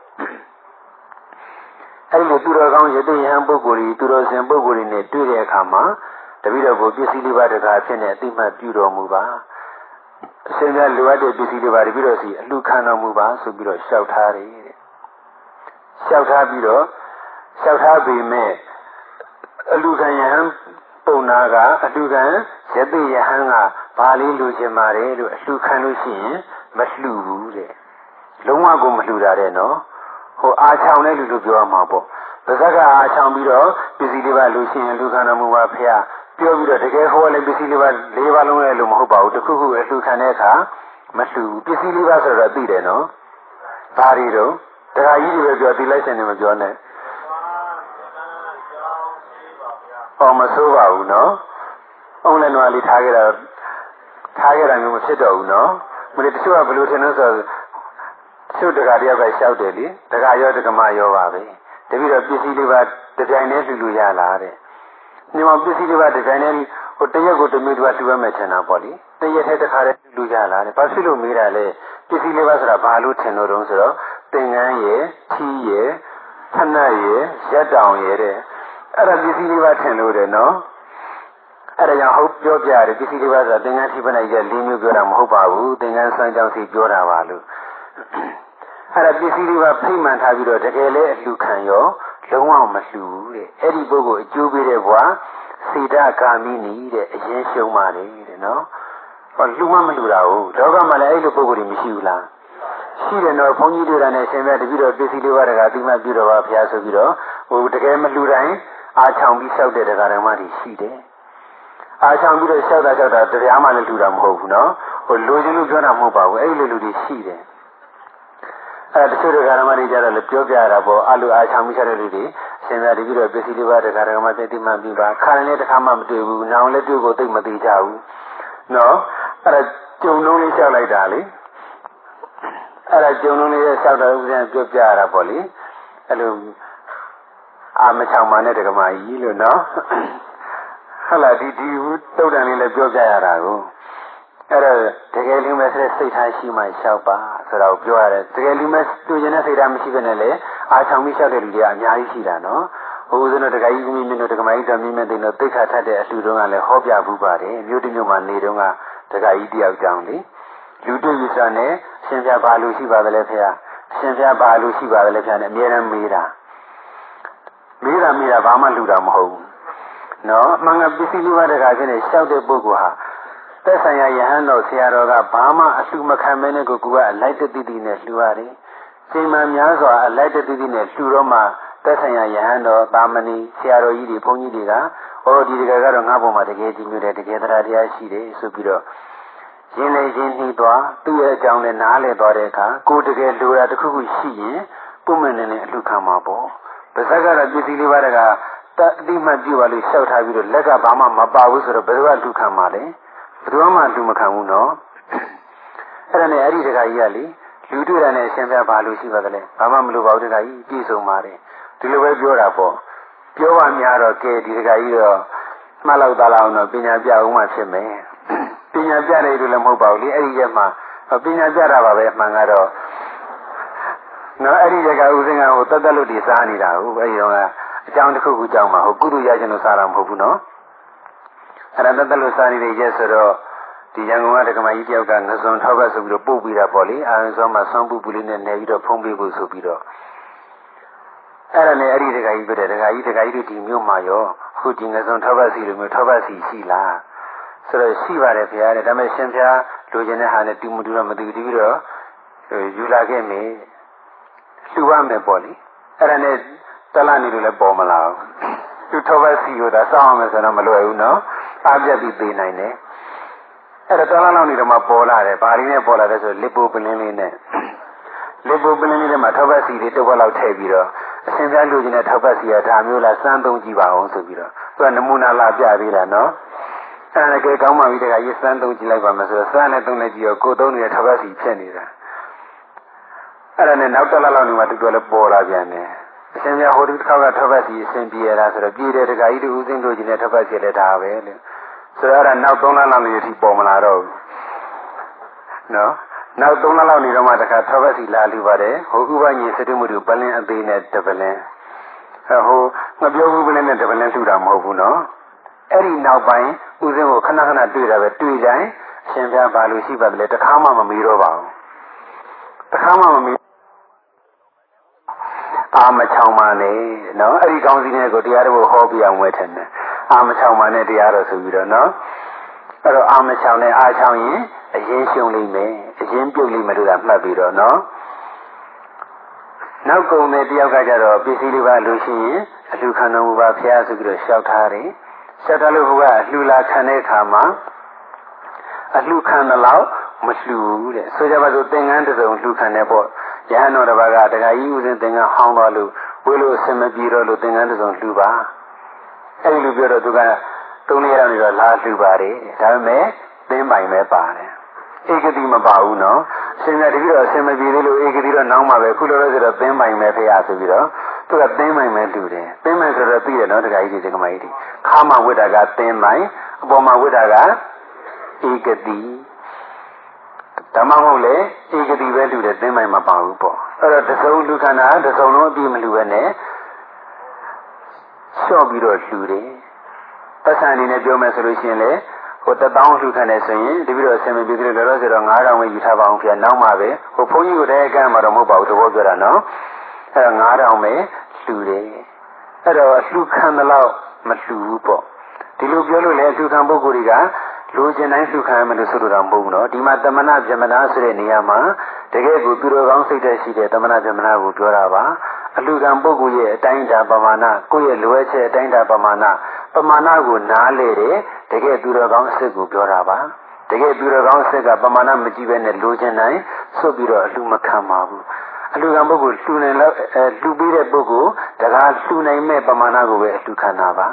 အဲ့လိုသူတော်ကောင်းယတိယဟန်ပုဂ္ဂိုလ်ကြီးသူတော်စင်ပုဂ္ဂိုလ်တွေနဲ့တွေ့တဲ့အခါမှာတပည့်တော်ကိုပစ္စည်းလေးပါးတကားဖြစ်နေအတိမတ်ပြုတော်မူပါအရှင်မြတ်လိုအပ်တဲ့ပစ္စည်းတွေပါတပည့်တော်စီအလှခံတော်မူပါဆိုပြီးတော့လျှောက်ထားတယ်တဲ့လျှောက်ထားပြီးတော့လျှောက်ထားပေမဲ့အလှခံယဟန်ပုံနာကအလှခံယတိယဟန်ကဘာလေးလူချင်ပါတယ်လို့အလှခံလို့ရှိရင်မလှူဘူးတဲ့လုံးဝကိုမလှူတာတဲ့နော် ဟိုအားချောင်တဲ့လူလူပြောမှာပေါ့ပါဇက်ကအားချောင်ပြီးတော့ပစ္စည်းလေးပါလူရှိရင်လူခံတော်မူပါဖေ။ပြောပြီးတော့တကယ်ဟောလည်းပစ္စည်းလေးပါ၄ပါးလုံးလည်းလို့မဟုတ်ပါဘူးတခုခုအလှခံတဲ့အခါမလှူပစ္စည်းလေးပါဆိုတော့သိတယ်နော်ဘာတွေတော့ဒကာကြီးတွေပဲပြောသိလိုက်စင်နေမပြောနဲ့ဟောမဆိုးပါဘူးနော်အုံးလည်းနွားလေးထားခဲ့တာထားခဲ့တာမျိုးမဖြစ်တော့ဘူးနော်မင်းတချို့ကဘယ်လိုထင်လဲဆိုတော့ တချို့ဒကာတယောက်ကရှောက်တယ်လေဒကာရောဒကမရောပါပဲတပိတော့ပစ္စည်းလေးပါတပြိုင်တည်းလှူလို့ရလားတဲ့ညီမပစ္စည်းတွေပါဒီဇိုင်းနဲ့ဟိုတရက်ကိုတမျိုးတူတူရမယ်ထင်တာပေါ့လေတရက်ထဲတစ်ခါတည်းလူကြလာတယ်ဘာဖြစ်လို့မေးတာလဲပစ္စည်းလေးပါဆိုတာဘာလို့ထင်လို့တုံးဆိုတော့သင်္ကန်းရယ်ထီးရယ်ဖနက်ရယ်ရက်တောင်ရယ်တဲ့အဲ့ဒါပစ္စည်းလေးပါထင်လို့တယ်နော်အဲ့ဒါကြောင့်ဟုတ်ပြောပြတယ်ပစ္စည်းလေးပါဆိုတာသင်္ကန်းထီးဖနက်ရယ်လေးမျိုးပြောတာမဟုတ်ပါဘူးသင်္ကန်းဆွမ်းကြောင်းစီပြောတာပါလို့ အဲ့ဒါပစ္စည်းလေးပါဖိမှန်ထားပြီးတော့တကယ်လဲအလှခံရောလုံးဝမလှူဘူးတဲ့အဲ့ဒီပုဂ္ဂိုလ်အကျိုးပေးတဲ့ဘွာစေတကာမိနီတဲ့အရင်ရှုံးပါလေတဲ့နော်ဟောလှူမမလှူတာဟုတ်လောကမှာလည်းအဲ့လိုပုဂ္ဂိုလ်တွေမရှိဘူးလားရှိတယ်တော့ဘုန်းကြီးတို့နဲ့ရှင်မြတ်တပည့်တော်ပစ္စည်းလေးပါးတကာတိမပြုတော်ပါဘုရားဆိုပြီးတော့ဟိုတကယ်မလှူတိုင်းအားချောင်ပြီးလျှောက်တဲ့တရားဓမ္မတွေရှိတယ်အားချောင်ပြီးတော့လျှောက်တာလျှောက်တာတရားမှလည်းလှူတာမဟုတ်ဘူးနော်ဟိုလိုချင်လို့ပြောတာမဟုတ်ပါဘူးအဲ့လိုလူတွေရှိတယ် အဲတချို့တရားဓမ္မတွေကြတော့လည်းပြောပြရတာပေါ့အလူအားချောင်မိချတဲ့လူတွေရှင်သာတပြီးတော့ပစ္စည်းလေးပါးတရားဓမ္မသိတိမှပြပါခါရင်လည်းတစ်ခါမှမတွေ့ဘူးနောင်လည်းတွေ့ကိုသိမသိကြဘူးနော်အဲ့ဒါကြုံလုံးလေးလျှောက်လိုက်တာလေအဲ့ဒါကြုံလုံးလေးရဲ့လျှောက်တာဥပဒေပြောပြရတာပေါ့လေအဲ့လိုအာမချောင်ပါနဲ့တက္ကမကြီးလို့နော်ဟုတ်လားဒီဒီတုတ်တန်လေးလည်းပြောပြရတာကို အဲ့တော့တကယ်လူမဲ့စိတ်ထားရှိမှလျှောက်ပါဆိုတာကိုပြောရတယ်တကယ်လူမဲ့တူကျင်တဲ့စိတ်ထားမရှိဘဲနဲ့လေအာချောင်ပြီးလျှောက်တဲ့လူတွေကအများကြီးရှိတာနော်ဟိုဦးဇင်းတို့တကယ်ကြီးကြီးမြင့်တို့တကမာကြီးတော်မြင့်မြင့်သိလို့သိခါထက်တဲ့အလှူတုံးကလည်းဟောပြဘူးပါတယ်မြို့တမြို့မှာနေတုန်းကတကယ်ကြီးတယောက်ကြောင်းလေလူတွေ့ရစနဲ့အရှင်ပြဘာလို့ရှိပါသလဲဖေဟာအရှင်ပြဘာလို့ရှိပါသလဲဖေဟာနဲ့အမြဲတမ်းမေးတာမေးတာမေးတာဘာမှလူတာမဟုတ်ဘူးနော်အမှန်ကပစ္စည်းလေးပါးတခါချင်းနဲ့ရှောက်တဲ့ပုဂ္ဂိုလ်ဟာ သက်ဆိုင်ရာယဟန်တော်ဆရာတော်ကဘာမှအလှမခံမဲနဲ့ကိုကူကအလိုက်တတိတိနဲ့လှူရတယ်ချိန်မှများစွာအလိုက်တတိတိနဲ့လှူတော့မှသက်ဆိုင်ရာယဟန်တော်တာမဏီဆရာတော်ကြီးတွေဘုန်းကြီးတွေကဟောဒီတကယ်ကတော့ငါ့ဘုံမှာတကယ်ကြည့်မြတဲ့တကယ်တရားတရားရှိတယ်ဆိုပြီးတော့ရင်းလေရင်းနှီးသွားသူ့ရဲ့အကြောင်းနဲ့နားလည်သွားတဲ့အခါကိုတကယ်လိုတာတစ်ခုခုရှိရင်ပုံမှန်နဲ့အလှခံမှာပေါ့။ပါဇက်ကတော့ပစ္စည်းလေးပါးတကတအတိမတ်ပြုပါလို့ရှောက်ထားပြီးတော့လက်ကဘာမှမပါဘူးဆိုတော့ဘယ်တော့လှခံမှာလဲ။ ဘယ်တော့မှလှမခံဘူးနော်။အဲ့ဒါနဲ့အဲ့ဒီတကကြီးကလေလူတွေ့တာနဲ့အရှင်ပြဘာလို့ရှိပါသလဲ။ဘာမှမလိုပါဘူးတကကြီးပြည့်စုံပါတယ်။ဒီလိုပဲပြောတာပေါ့။ပြောပါများတော့ကဲဒီတကကြီးတော့မှတ်လောက်သားလောက်တော့ပညာပြအောင်မှဖြစ်မယ်။ပညာပြတယ်လို့လည်းမဟုတ်ပါဘူးလေ။အဲ့ဒီရက်မှာပညာပြတာပါပဲအမှန်ကတော့နော်အဲ့ဒီရကဥစဉ်ကဟိုတတ်တလို့ဒီစားနေတာဟုတ်အဲ့ဒီတော့အကြောင်းတစ်ခုခုကြောင့်မှဟိုကုသရခြင်းလို့စားတာမဟုတ်ဘူးနော် အဲ့ဒါတတ်တလို့စားနေတဲ့ရက်ဆိုတော့ဒီရန်ကုန်ကဒကမကြီးတယောက်ကငစွန်ထောက်ဘက်ဆိုပြီးတော့ပို့ပြီးတာပေါ့လေအာရုံစောမှာဆွမ်းပူပူလေးနဲ့နေပြီးတော့ဖုံးပေးဖို့ဆိုပြီးတော့အဲ့ဒါနဲ့အဲ့ဒီဒကာကြီးပြတဲ့ဒကာကြီးဒကာကြီးတို့ဒီမျိုးမှာရောခုဒီငစွန်ထောက်ဘက်စီလိုမျိုးထောက်ဘက်စီရှိလားဆိုတော့ရှိပါတယ်ခင်ဗျာတဲ့ဒါပေမဲ့ရှင်ဖျားလိုချင်တဲ့ဟာနဲ့တူမတူတော့မတူပြီးတော့ယူလာခဲ့မယ်လှူရမယ်ပေါ့လေအဲ့ဒါနဲ့တလနေလို့လည်းပေါ်မလာဘူးသူထောဘစီကိုသာစောင့်အောင်မယ်ဆိုတော့မလွယ်ဘူးနော် အားပြတ်ပြီးပေးနိုင်တယ်အဲ့ဒါတလလောက်နေတော့မှပေါ်လာတယ်ဘာရင်းနဲ့ပေါ်လာတယ်ဆိုလစ်ပိုပလင်းလေးနဲ့လစ်ပိုပလင်းလေးထဲမှာထောဘစီတွေတစ်ဝက်လောက်ထည့်ပြီးတော့အရှင်ပြလူချင်းတဲ့ထောဘစီကဒါမျိုးလားစမ်းသုံးကြည့်ပါအောင်ဆိုပြီးတော့သူကနမူနာလာပြပေးတာနော်အဲ့ဒါကဲကောင်းပါပြီတခါရေးစမ်းသုံးကြည့်လိုက်ပါမယ်ဆိုတော့စမ်းနဲ့သုံးလိုက်ကြည့်ရောကိုသုံးနေတဲ့ထောဘစီဖြစ်နေတာအဲ့ဒါနဲ့နောက်တစ်လလောက်နေမှတူတော်လည်းပေါ်လာပြန်တယ်အရှင်မြတ်ဟိုဒီတစ်ခါကထပ်ပတ်စီအရှင်ပြေရတာဆိုတော့ပြေတဲ့တခါကြီးတူဦးစင်းတို့ကြီးနဲ့ထပ်ပတ်စီလည်းဒါပဲလေ ဆိုတော့အဲ့ဒါနောက်3လလောက်နေအထိပေါ်မလာတော့ဘူးနော်နောက်3လလောက်နေတော့မှတခါထပ်ပတ်စီလာလူပါတယ်ဟိုဥပညီစတုမှုတို့ပလင်းအသေးနဲ့တပလင်းဟိုမပြောဘူးပလင်းနဲ့တပလင်းထူတာမဟုတ်ဘူးနော်အဲ့ဒီနောက်ပိုင်းဦးစင်းကိုခဏခဏတွေ့တာပဲတွေ့တိုင်းအရှင်ပြဘာလို့ရှိပါသလဲတခါမှမမီတော့ပါဘူးတခါမှမမီအာမချောင်ပါနဲ့နော်အဲ့ဒီကောင်းစီနဲ့ကိုတရားတော်ဟောပြအောင်ဝဲထင်တယ် အာမချောင်ပါနဲ့တရားတော်ဆိုပြီးတော့နော်အဲ့တော့အာမချောင်နဲ့အာချောင်ရင်အရင်ရှုံလိမ့်မယ်အရင်ပြုတ်လိမ့်မယ်လို့သာမှတ်ပြီးတော့နော်နောက်ကုံတဲ့တယောက်ကကြတော့ပစ္စည်းလေးပါလို့ရှိရင်အလှခံတော်မူပါဖျားဆိုပြီးတော့လျှောက်ထားတယ်လျှောက်ထားလို့ဟိုကအလှလာခံတဲ့အခါမှာအလှခံတဲ့လောက်မလှူဘူးတဲ့ဆိုကြပါစို့သင်္ကန်းတစ်စုံလှူခံတဲ့ပေါ့ရဟန်းတော်တစ်ပါးကတခါကြီးဦးစင်သင်္ကန်းဟောင်းသွားလို့ဝေလို့အစမပြေတော့လို့သင်္ကန်းတစ်စုံလှူပါ အဲဒီလိုပြောတော့သူကသုံးလေးရောက်နေတော့လာလှူပါတယ်ဒါပေမဲ့သင်ပိုင်ပဲပါတယ်ဧကတိမပါဘူးနော်အရှင်မြတ်တပည့်တော်အရှင်မပြေသေးလို့ဧကတိတော့နောင်းပါပဲခုလိုလို့ဆိုတော့သင်ပိုင်ပဲဖေရဆိုပြီးတော့သူကသင်ပိုင်ပဲလှူတယ်သင်ပိုင်ဆိုတော့သိတယ်နော်တခါကြီးဒီကမကြီးဒီခါမဝိတ္တာကသင်ပိုင်အပေါ်မှာဝိတ္တာကဧကတိဓမ္မမဟုတ်လေဧကတိပဲလူတယ်သင်မိုင်မပါဘူးပေါ့အဲ့တော့တစုံလူခန္ဓာတစုံလုံးအပြည့်မလူပဲနဲ့ လျှော့ပြီးတော့လူတယ်ပတ်စံအနေနဲ့ပြောမယ်ဆိုလို့ရှိရင်လေဟိုတပေါင်းလှူခံတယ်ဆိုရင်တပိတော့အစင်မပြေသေးတယ်တော့ဆိုတော့9000ပဲယူထားပါအောင်ပြန်နောက်မှပဲဟိုဘုန်းကြီးကိုတည်းကမ်းမှာတော့မဟုတ်ပါဘူးသဘောပြောတာနော်အဲ့တော့9000ပဲလှူတယ်အဲ့တော့လှူခံတယ်လို့မလှူဘူးပေါ့ဒီလိုပြောလို့လေလှူခံပုဂ္ဂိုလ်တွေကလူကျင်တိုင်းလှူခံရမယ်လို့ဆိုလိုတာမဟုတ်ဘူးနော်ဒီမှာတမနာပြမနာဆိုတဲ့နေရာမှာတကယ်ကိုသူတော်ကောင်းစိတ်သက်ရှိတဲ့တမနာပြမနာကိုပြောတာပါ အလူကံပုဂ္ဂိုလ်ရဲ့အတိုင်းတာပမာဏကိုယ့်ရဲ့လိုအပ်ချက်အတိုင်းတာပမာဏပမာဏကိုနားလေတယ်တကယ်သူတော်ကောင်းအစစ်ကိုပြောတာပါတကယ်သူတော်ကောင်းအစစ်ကပမာဏမကြည့်ပဲနဲ့လိုချင်တိုင်းဆွတ်ပြီးတော့အလူမခံပါဘူးအလူကံပုဂ္ဂိုလ်လှူနိုင်လို့အဲလှူပေးတဲ့ပုဂ္ဂိုလ်တကားလှူနိုင်မဲ့ပမာဏကိုပဲအလူခံတာပါ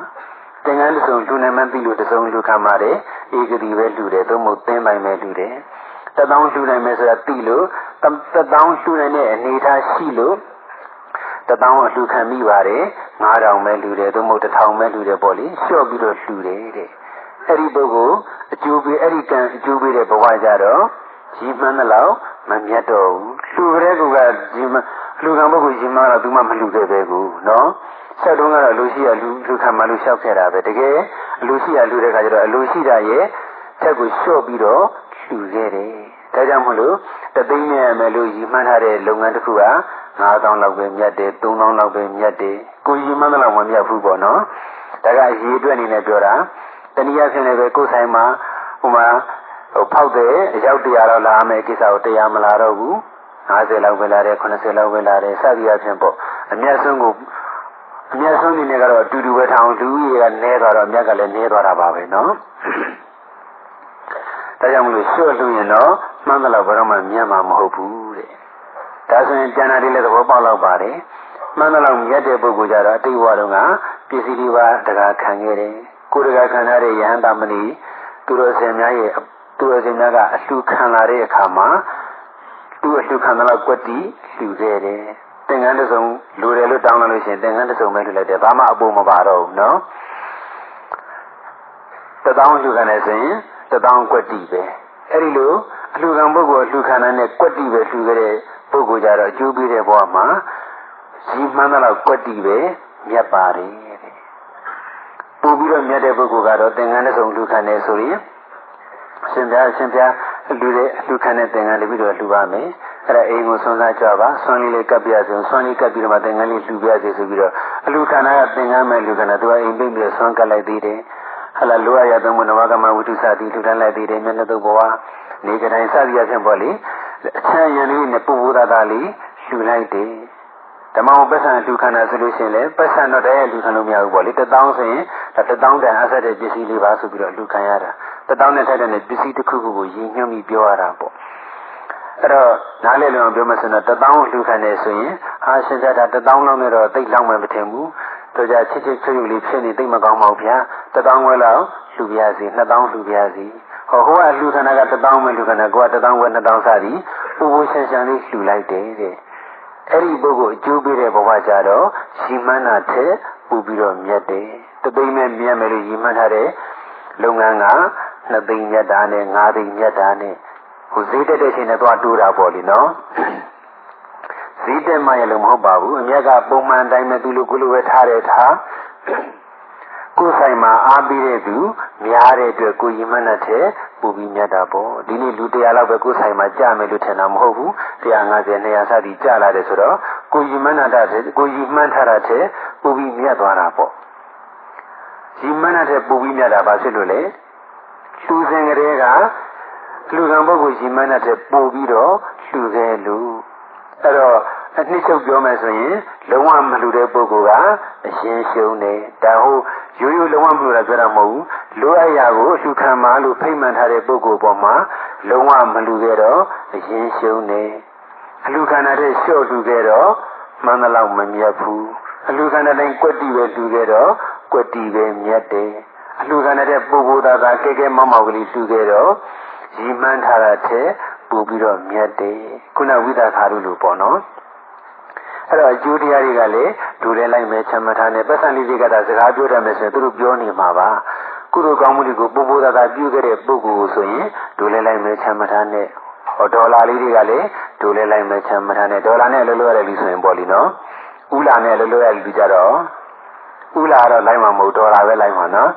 သင်္ကန်းတစ်စုံလူနိုင်မှန်းသိလို့တစ်စုံလူခံပါတယ်ဧကတိပဲလူတယ်သို့မဟုတ်သင်ပိုင်ပဲလူတယ်တသောင်းလူနိုင်မယ်ဆိုတာသိလို့တသောင်းလူနိုင်တဲ့အနေထားရှိလို့ တသောင်းအလူခံမိပါတယ်9000ပဲလူတယ်သို့မဟုတ်1000ပဲလူတယ်ပေါ့လေလျှော့ပြီးတော့လူတယ်တဲ့အဲ့ဒီပုဂ္ဂိုလ်အကျိုးပေးအဲ့ဒီကံအကျိုးပေးတဲ့ဘဝကြတော့ကြီးမှန်းသလောက်မမြတ်တော့ဘူးလူကလေးကကြီးမှလူကံပုဂ္ဂိုလ်ကြီးမှတော့သူမှမလူခဲ့ပဲကူနော်ဆက်တုန်းကတော့လူရှိရလူလူခံမှလူလျှောက်ခဲ့တာပဲတကယ်အလူရှိရလူတဲ့ခါကျတော့အလူရှိတာရဲ့ထက်ကိုလျှော့ပြီးတော့လှူခဲ့တယ်ဒါကြောင့်မလို့တသိန်းနဲ့မယ်လို့ရည်မှန်းထားတဲ့လုပ်ငန်းတစ်ခုက 9000လောက်ပဲမြတ်တယ်3000လောက်ပဲမြတ်တယ်ကိုရည်မှန်းတဲ့လောက်မမြတ်ဘူးပေါ့နော်ဒါကအရေးအတွက်အနေနဲ့ပြောတာတနည်းအားဖြင့်လည်းပဲကိုယ်ဆိုင်မှာဟိုမှာဟိုဖောက်တဲ့အရောက်တရားတော့လာမယ်ကိစ္စကိုတရားမလာတော့ဘူး50လောက်ပဲလာတယ်80လောက်ပဲလာတယ်စသည်အဖြစ်ပေါ့အမျက်ဆုံးကိုအမျက်ဆုံးနေနဲ့ကတော့အတူတူပဲထောင်လူကြီးကနဲသွားတော့အမျက်ကလည်းနဲသွားတာပါပဲနော်ဒါကြောင့်မလို့ရှော့လို့ရင်တော့မှန်းတယ်လို့ဘယ်တော့မှမြတ်မှာမဟုတ်ဘူးတဲ့ ဒါဆိုရင်ကျန်တာတွေလည်းသဘောပေါက်တော့ပါတယ်မှန်းတယ်လို့မြတ်တဲ့ပုဂ္ဂိုလ်ကြတော့အတိတ်ဘဝတုန်းကပစ္စည်းလေးပါတကားခံခဲ့တယ်ကိုယ်တကားခံရတဲ့ယဟန်တမဏိသူတော်စင်များရဲ့သူတော်စင်များကအလှခံလာတဲ့အခါမှာသူ့အလှခံတော့ကွက်တီလှူခဲ့တယ်သင်္ကန်းတစ်စုံလူတယ်လို့တောင်းလာလို့ရှိရင်သင်္ကန်းတစ်စုံပဲလှူလိုက်တယ်ဘာမှအပေါ်မပါတော့ဘူးနော်တသောင်းလှူခံတယ်ဆိုရင်တသောင်းကွက်တီပဲအဲ့ဒီလိုအလှခံပုဂ္ဂိုလ်လှူခံတဲ့နဲ့ကွက်တီပဲလှူခဲ့တဲ့ ပုဂ္ဂိုလ်ကြတော့အကျိုးပေးတဲ့ဘဝမှာကြီးမှန်းတော့ကွက်တီပဲမြတ်ပါတယ်တဲ့ပို့ပြီးတော့မြတ်တဲ့ပုဂ္ဂိုလ်ကတော့သင်္ကန်းတစ်စုံလှူခံတယ်ဆိုရင်ရှင်ပြရှင်ပြလူတွေလူခံတဲ့သင်္ကန်းလေးပြီးတော့လှူပါမယ်အဲ့ဒါအိမ်ကိုဆွမ်းစားကြပါဆွမ်းလေးလေးကပ်ပြစေဆွမ်းလေးကပ်ပြီးတော့မှသင်္ကန်းလေးလှူပြစေဆိုပြီးတော့အလူခန္ဓာကသင်္ကန်းမဲ့လူခန္ဓာသူကအိမ်ပိတ်ပြီးဆွမ်းကပ်လိုက်သေးတယ်ဟလာလိုအပ်ရသုံးမနဝကမဝိတုစသည်လှူဒန်းလိုက်သေးတယ်မျက်နှာတုပ်ဘဝနေကြတိုင်းစသည်အဖြစ်ပေါ့လေ အချမ်းရံလေးနဲ့ပူပူသာသာလေးလှူလိုက်တယ်ဓမ္မဝပ္ပဆံလူခန္ဓာဆိုလို့ရှိရင်လည်းပ္ပဆံတော့တည်းလူခံလို့မရဘူးပေါ့လေတထောင်ဆိုရင်ဒါတထောင်တန်အဆက်တဲ့ပစ္စည်းလေးပါဆိုပြီးတော့လူခံရတာတထောင်နဲ့ထိုက်တဲ့ပစ္စည်းတစ်ခုခုကိုရည်ညွှန်းပြီးပြောရတာပေါ့အဲ့တော့နားလည်လို့ပြောမှဆိုတော့တထောင်လူခံနေဆိုရင်ဟာရှင်ကြတာတထောင်လောက်နဲ့တော့သိလောက်မှမထင်ဘူးတို့ကြချစ်ချစ်ချွတ်ချွတ်လေးဖြစ်နေသိမကောင်းပါဘူးဗျာတထောင်ဝဲလောက်လူပြရစီနှစ်ထောင်လူပြရစီ ဟောဟိုကလူခန္ဓာကတထောင်ပဲလူခန္ဓာကိုကတထောင်ဝဲနှစ်ထောင်စသည်ပူပူဆန်ဆန်လေးလှူလိုက်တယ်တဲ့အဲ့ဒီပုဂ္ဂိုလ်အကျိုးပေးတဲ့ဘဝကြတော့ရှိမှန်းတာထက်ပူပြီးတော့မြတ်တယ်တသိမ့်မဲ့မြတ်မယ်လို့ရည်မှန်းထားတဲ့လုပ်ငန်းကနှစ်သိမ့်မြတ်တာနဲ့ငါးသိမ့်မြတ်တာနဲ့ဟိုဈေးတက်တဲ့ချိန်နဲ့သွားတိုးတာပေါ့လေနော်ဈေးတက်မှရလို့မဟုတ်ပါဘူးအမြတ်ကပုံမှန်တိုင်းမဲ့သူလိုကိုလိုပဲထားတယ်ထား ကိုယ်ဆိုင်မှာအားပေးတဲ့သူများတဲ့အတွက်ကိုရည်မှန်းတဲ့ပူပြီးမြတ်တာပေါ့ဒီနေ့လူတရားလောက်ပဲကိုယ်ဆိုင်မှာကြာမယ်လို့ထင်တာမဟုတ်ဘူး150 200စသည်ကြာလာတယ်ဆိုတော့ကိုရည်မှန်းတာတဲ့ကိုရည်မှန်းထားတာတဲ့ပူပြီးမြတ်သွားတာပေါ့ရည်မှန်းတဲ့ပူပြီးမြတ်တာဘာဖြစ်လို့လဲလူစဉ်ကလေးကလူကံပုဂ္ဂိုလ်ရည်မှန်းတဲ့ပူပြီးတော့လူခဲ့လူအဲ့တော့အနှစ်ချုပ်ပြောမယ်ဆိုရင်လုံးဝမလူတဲ့ပုဂ္ဂိုလ်ကအရင်ရှုံးတယ်ဒါဟုတ် ရိုးရိုးလုံးဝမလူတာပြောတာမဟုတ်ဘူးလိုအပ်ရာကိုအရှုခံမှလို့ဖိမှန်ထားတဲ့ပုဂ္ဂိုလ်ပေါ်မှာလုံးဝမလူခဲ့တော့အရင်ရှုံးတယ်အလူခန္ဓာတဲ့လျှော့လူခဲ့တော့မှန်သလောက်မမြတ်ဘူးအလူခန္ဓာတိုင်းကွက်တီပဲလူခဲ့တော့ကွက်တီပဲမြတ်တယ်အလူခန္ဓာတဲ့ပုဂ္ဂိုလ်သားသားကဲကဲမောက်မောက်ကလေးလူခဲ့တော့ရည်မှန်းထားတာတဲ့ပို့ပြီးတော့မြတ်တယ်ခုနဝိသခါရုလို့ပေါ့နော် အဲ့တော့အကျိုးတရားတွေကလည်းဒူလဲလိုက်မယ်ချမ်းမထားနဲ့ပတ်စံလေးတွေကသာစကားပြောတတ်မယ်ဆိုရင်သူတို့ပြောနေမှာပါကုသိုလ်ကောင်းမှုတွေကိုပို့ပို့သာသာပြုခဲ့တဲ့ပုဂ္ဂိုလ်ဆိုရင်ဒူလဲလိုက်မယ်ချမ်းမထားနဲ့ဟောဒေါ်လာလေးတွေကလည်းဒူလဲလိုက်မယ်ချမ်းမထားနဲ့ဒေါ်လာနဲ့လှုပ်လှုပ်ရတဲ့လူဆိုရင်ပေါ့လीနော်ဥလာနဲ့လှုပ်လှုပ်ရတဲ့လူကြတော့ဥလာတော့လိုက်မှာမဟုတ်ဒေါ်လာပဲလိုက်မှာနော်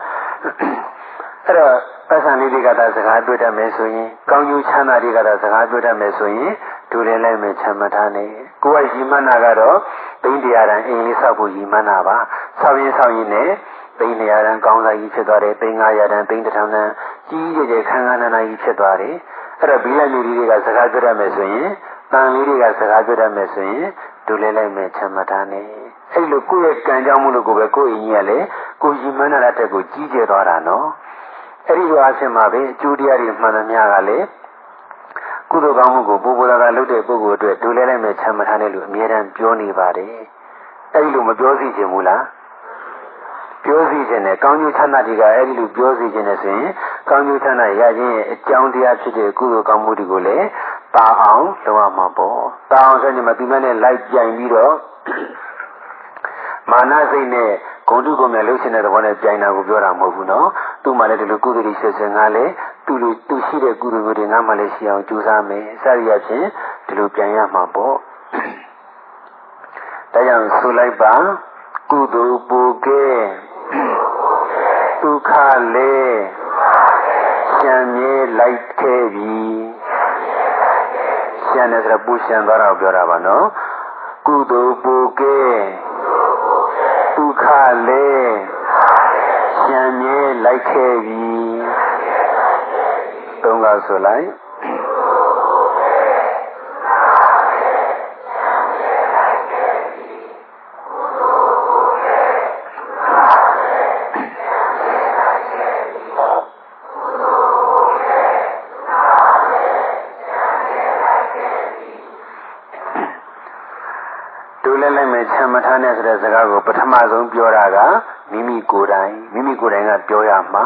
အဲ့တော့ပတ်စံလေးတွေကသာစကားပြောတတ်မယ်ဆိုရင်ကောင်းကျိုးချမ်းသာတွေကသာစကားပြောတတ်မယ်ဆိုရင် ဒူလဲလိုက်မယ်ချမ်းမထားနဲ့ကိုယ်ကရီမနာကတော့သိန်းတရားတန်အင်္ဂလိပ်ဆောက်ဖို့ရီမနာပါဆောက်ရင်ဆောက်ရင်နဲ့သိန်းတရားတန်ကောင်းစားကြီးဖြစ်သွားတယ်သိန်း900တန်သိန်း1000တန်ကြီးကြီးကျယ်ခန်းခန်းနာနာကြီးဖြစ်သွားတယ်အဲ့တော့ဘီလက်မျိုးလေးတွေကစကားပြောတတ်မယ်ဆိုရင်တန်လေးတွေကစကားပြောတတ်မယ်ဆိုရင်ဒူလဲလိုက်မယ်ချမ်းမထားနဲ့အဲ့လိုကိုယ့်ရဲ့ကံကြောင့်မလို့ကိုပဲကိုယ့်အင်းကြီးကလည်းကိုရီမနာတဲ့တက်ကိုကြီးကျယ်သွားတာနော်အဲ့ဒီလိုအဆင်မှာပဲအကျိုးတရားတွေမှန်သမျှကလည်း ကုသိုလ်ကောင်းမှုကိုပူပူလာလာလုပ်တဲ့ပုဂ္ဂိုလ်အတွက်ဒူလဲလိုက်မဲ့ချမ်းမထားတဲ့လူအမြဲတမ်းပြောနေပါတယ်အဲ့ဒီလိုမပြောစီခြင်းဘူးလားပြောစီခြင်းနဲ့ကောင်းကျိုးချမ်းသာတွေကအဲ့ဒီလိုပြောစီခြင်းနဲ့ဆိုရင်ကောင်းကျိုးချမ်းသာရခြင်းရဲ့အကြောင်းတရားဖြစ်တဲ့ကုသိုလ်ကောင်းမှုတွေကိုလည်းတာအောင်လုပ်ရမှာပေါ့တာအောင်ဆိုရင်မပြီးမနဲ့လိုက်ပြိုင်ပြီးတော့မာနစိတ်နဲ့ ဂုဏ်တုကုံနဲ့လှုပ်ရှင်တဲ့သဘောနဲ့ပြိုင်တာကိုပြောတာမဟုတ်ဘူးနော်သူ့မှာလည်းဒီလိုကုသိုလ်ဆက်ဆံငါလည်းသူ့လိုသူရှိတဲ့ကုသိုလ်တွေငါမှလည်းရှိအောင်ကြိုးစားမယ်စရရချင်းဒီလိုပြန်ရမှာပေါ့ဒါကြောင့်ဆိုလိုက်ပါကုသိုလ်ပူကဲဒုက္ခလေရှံမြဲလိုက်ခဲ့ပြီရှံတယ်ဆိုတော့ပူရှံသွားတာကိုပြောတာပါနော်ကုသိုလ်ပူကဲ ဒုက္ခလေရှံမြဲလိုက်ခဲ့ပြီသုံးကဆိုလိုက်ထား နဲ့ဆိုတဲ့စကားကိုပထမဆုံးပြောတာကမိမိကိုယ်တိုင်မိမိကိုယ်တိုင်ကပြောရမှာ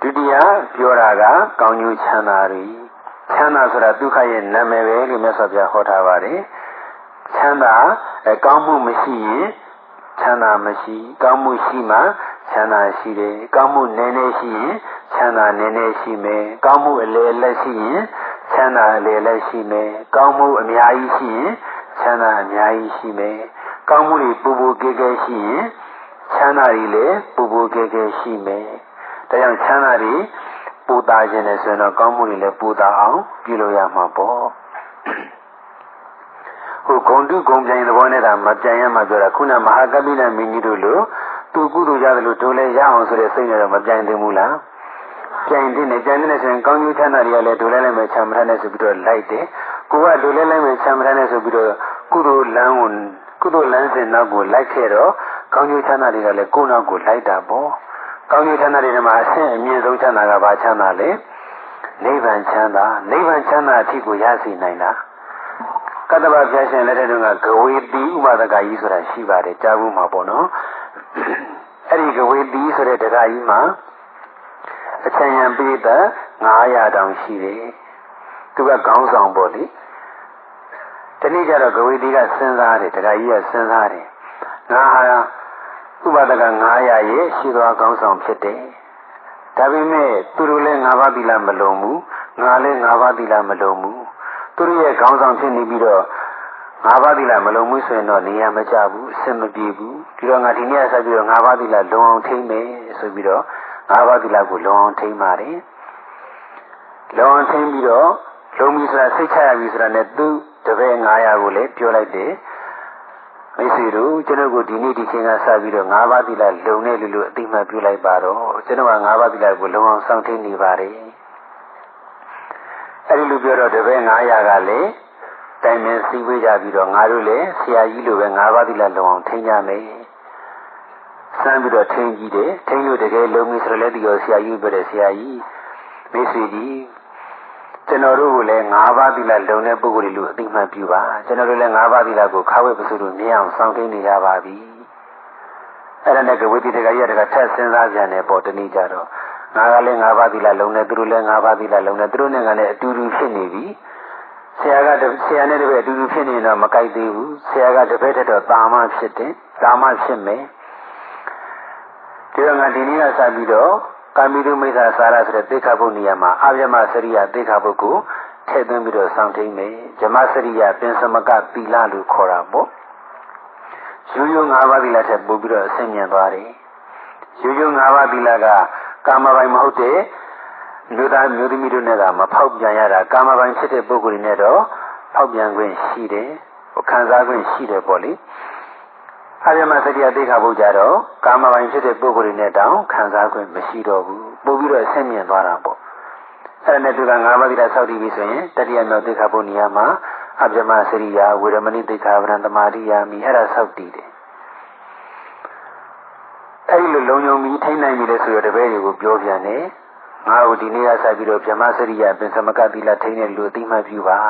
ဒုတိယပြောတာကကောင်းကျိုးချမ်းသာတွေချမ်းသာဆိုတာဒုက္ခရဲ့နာမည်ပဲလို့မြတ်စွာဘုရားဟောထားပါတယ်ချမ်းသာကောင်းမှုမရှိရင်ချမ်းသာမရှိကောင်းမှုရှိမှချမ်းသာရှိတယ်ကောင်းမှုနည်းနည်းရှိရင်ချမ်းသာနည်းနည်းရှိမယ်ကောင်းမှုအလေလက်ရှိရင်ချမ်းသာအလေလက်ရှိမယ်ကောင်းမှုအများကြီးရှိရင်ချမ်းသာအများကြီးရှိမယ် ကောင်းမှုတွေပူပူကဲကဲရှိရင်ချမ်းသာတွေလည်းပူပူကဲကဲရှိမယ်။ဒါကြောင့်ချမ်းသာတွေပူတာခြင်းနဲ့ဆိုရင်တော့ကောင်းမှုတွေလည်းပူတာအောင်ပြုလို့ရမှာပေါ့။ဟိုဂုံတုဂုံပြိုင်သဘောနဲ့ဒါမပြိုင်ရမှာပြောတာခုနမဟာကပိလမင်းကြီးတို့လိုသူကုသိုလ်ရတယ်လို့တို့လည်းရအောင်ဆိုတဲ့စိတ်နဲ့တော့မပြိုင်သင့်ဘူးလား။ပြိုင်တဲ့နဲ့ပြိုင်တဲ့ဆိုရင်ကောင်းကျိုးချမ်းသာတွေကလည်းတို့လည်းလည်းမချမ်းမထနဲ့ဆိုပြီးတော့လိုက်တယ်။ကိုကတို့လည်းလည်းမချမ်းမထနဲ့ဆိုပြီးတော့ကုသိုလ်လမ်းကို ကုသိုလ်လမ်းစဉ်နောက်ကိုလိုက်ခဲ့တော့ကောင်းကျိုးချမ်းသာတွေကလည်းကိုယ်နောက်ကိုလိုက်တာပေါ့ကောင်းကျိုးချမ်းသာတွေမှာအဆင့်အမြင့်ဆုံးချမ်းသာကဘာချမ်းသာလဲနိဗ္ဗာန်ချမ်းသာနိဗ္ဗာန်ချမ်းသာအထိကိုရစေနိုင်တာကတ္တဗပြရှင်လက်ထက်ကဂဝေတိဥပဒကကြီးဆိုတာရှိပါတယ်ကြားဘူးမှာပေါ့နော်အဲ့ဒီဂဝေတိဆိုတဲ့တရားကြီးမှာအချမ်းရံပိဋက900တောင်ရှိတယ်သူကခေါင်းဆောင်ပေါ့လေ တနည်းကြတော့ဂဝေတိကစဉ်းစားတယ်တရားကြီးကစဉ်းစားတယ်ငါဟာဥပဒက900ရဲ့ရှိသောကောင်းဆောင်ဖြစ်တယ်ဒါပေမဲ့သူတို့လည်း၅ပါးသီလမလုံးဘူးငါလည်း၅ပါးသီလမလုံးဘူးသူတို့ရဲ့ကောင်းဆောင်ဖြစ်နေပြီးတော့ငါးပါးသီလမလုံးဘူးဆိုရင်တော့နေရာမကျဘူးအဆင်မပြေဘူးဒီတော့ငါဒီနေ့ဆက်ပြီးတော့ငါးပါးသီလလုံအောင်ထိမ့်မယ်ဆိုပြီးတော့ငါးပါးသီလကိုလုံအောင်ထိမ့်ပါတယ်လုံအောင်ထိမ့်ပြီးတော့ လုံပြီဆိုတာစိတ်ချရပြီဆိုတာနဲ့သူတပည့်900ကိုလည်းပြောလိုက်တယ်မိတ်ဆွေတို့ကျွန်တော်ကိုဒီနေ့ဒီချိန်ကစပြီးတော့၅ပါးသီလလုံနေလို့လို့အတိမတ်ပြုလိုက်ပါတော့ကျွန်တော်က၅ပါးသီလကိုလုံအောင်စောင့်ထိန်နေပါတယ်အဲဒီလိုပြောတော့တပည့်900ကလည်းတိုင်ပင်စည်းဝေးကြပြီးတော့ငါတို့လည်းဆရာကြီးလိုပဲ၅ပါးသီလလုံအောင်ထိန်ကြမယ်စမ်းပြီးတော့ထိန်ကြည့်တယ်ထိန်လို့တကယ်လုံပြီဆိုတော့လည်းဒီရောဆရာကြီးပြောတယ်ဆရာကြီးမိတ်ဆွေကြီး ကျွန်တော်တို့ကလည်း၅ပါးသီလလုံတဲ့ပုဂ္ဂိုလ်တွေလို့အသိမှတ်ပြုပါကျွန်တော်တို့လည်း၅ပါးသီလကိုခါဝဲပစုလို့မြင်အောင်စောင့်သိနေကြပါပြီအဲ့ဒါနဲ့ကဝိတိတကကြီးတကထက်စဉ်းစားကြတယ်ပေါ့တနည်းကြတော့ငါကလည်း၅ပါးသီလလုံတယ်သူတို့လည်း၅ပါးသီလလုံတယ်သူတို့နဲ့ကလည်းအတူတူဖြစ်နေပြီဆရာကဆရာနဲ့တပည့်အတူတူဖြစ်နေတော့မကြိုက်သေးဘူးဆရာကတပည့်ထက်တော့တာမဖြစ်တယ်တာမဖြစ်မယ်ဒီတော့ငါဒီနေ့ကစပြီးတော့ ကာမိတုမိစ္ဆာစာရဆိုတဲ့သိက္ခာပုဒ်နေရာမှာအာဗျမစရိယသိက္ခာပုဒ်ကိုထည့်သွင်းပြီးတော့စောင့်ထိန်မယ်ဇမစရိယပင်စမကသီလလို့ခေါ်တာပေါ့ရိုးရိုး၅ပါးသီလထက်ပိုပြီးတော့အဆင့်မြင့်သွားတယ်ရိုးရိုး၅ပါးသီလကကာမပိုင်မဟုတ်တဲ့လူသားမျိုးသမီးတို့နဲ့ကမဖောက်ပြန်ရတာကာမပိုင်ဖြစ်တဲ့ပုဂ္ဂိုလ်တွေနဲ့တော့ဖောက်ပြန်ခွင့်ရှိတယ်ခံစားခွင့်ရှိတယ်ပေါ့လေ အာရမစတိယသိခါဖို့ကြတော့ကာမပိုင်ဖြစ်တဲ့ပုဂ္ဂိုလ်တွေနဲ့တောင်ခံစားခွင့်မရှိတော့ဘူးပို့ပြီးတော့အဆင့်မြင့်သွားတာပေါ့အဲ့ဒါနဲ့သူကငါးပါးသီလဆောက်တည်ပြီဆိုရင်တတိယမြောက်သိခါဖို့နေရာမှာအပြမစရိယာဝေရမဏိသိခါဗရံသမာရိယာမိအဲ့ဒါဆောက်တည်တယ်အဲ့ဒီလိုလုံုံပြီးထိနိုင်ပြီလေဆိုရတဲ့ဘဲတွေကိုပြောပြန်တယ်ငါတို့ဒီနေ့ကဆက်ပြီးတော့ဗြဟ္မစရိယာပင်စမကသီလထိတဲ့လူအသိမှတ်ပြုပါ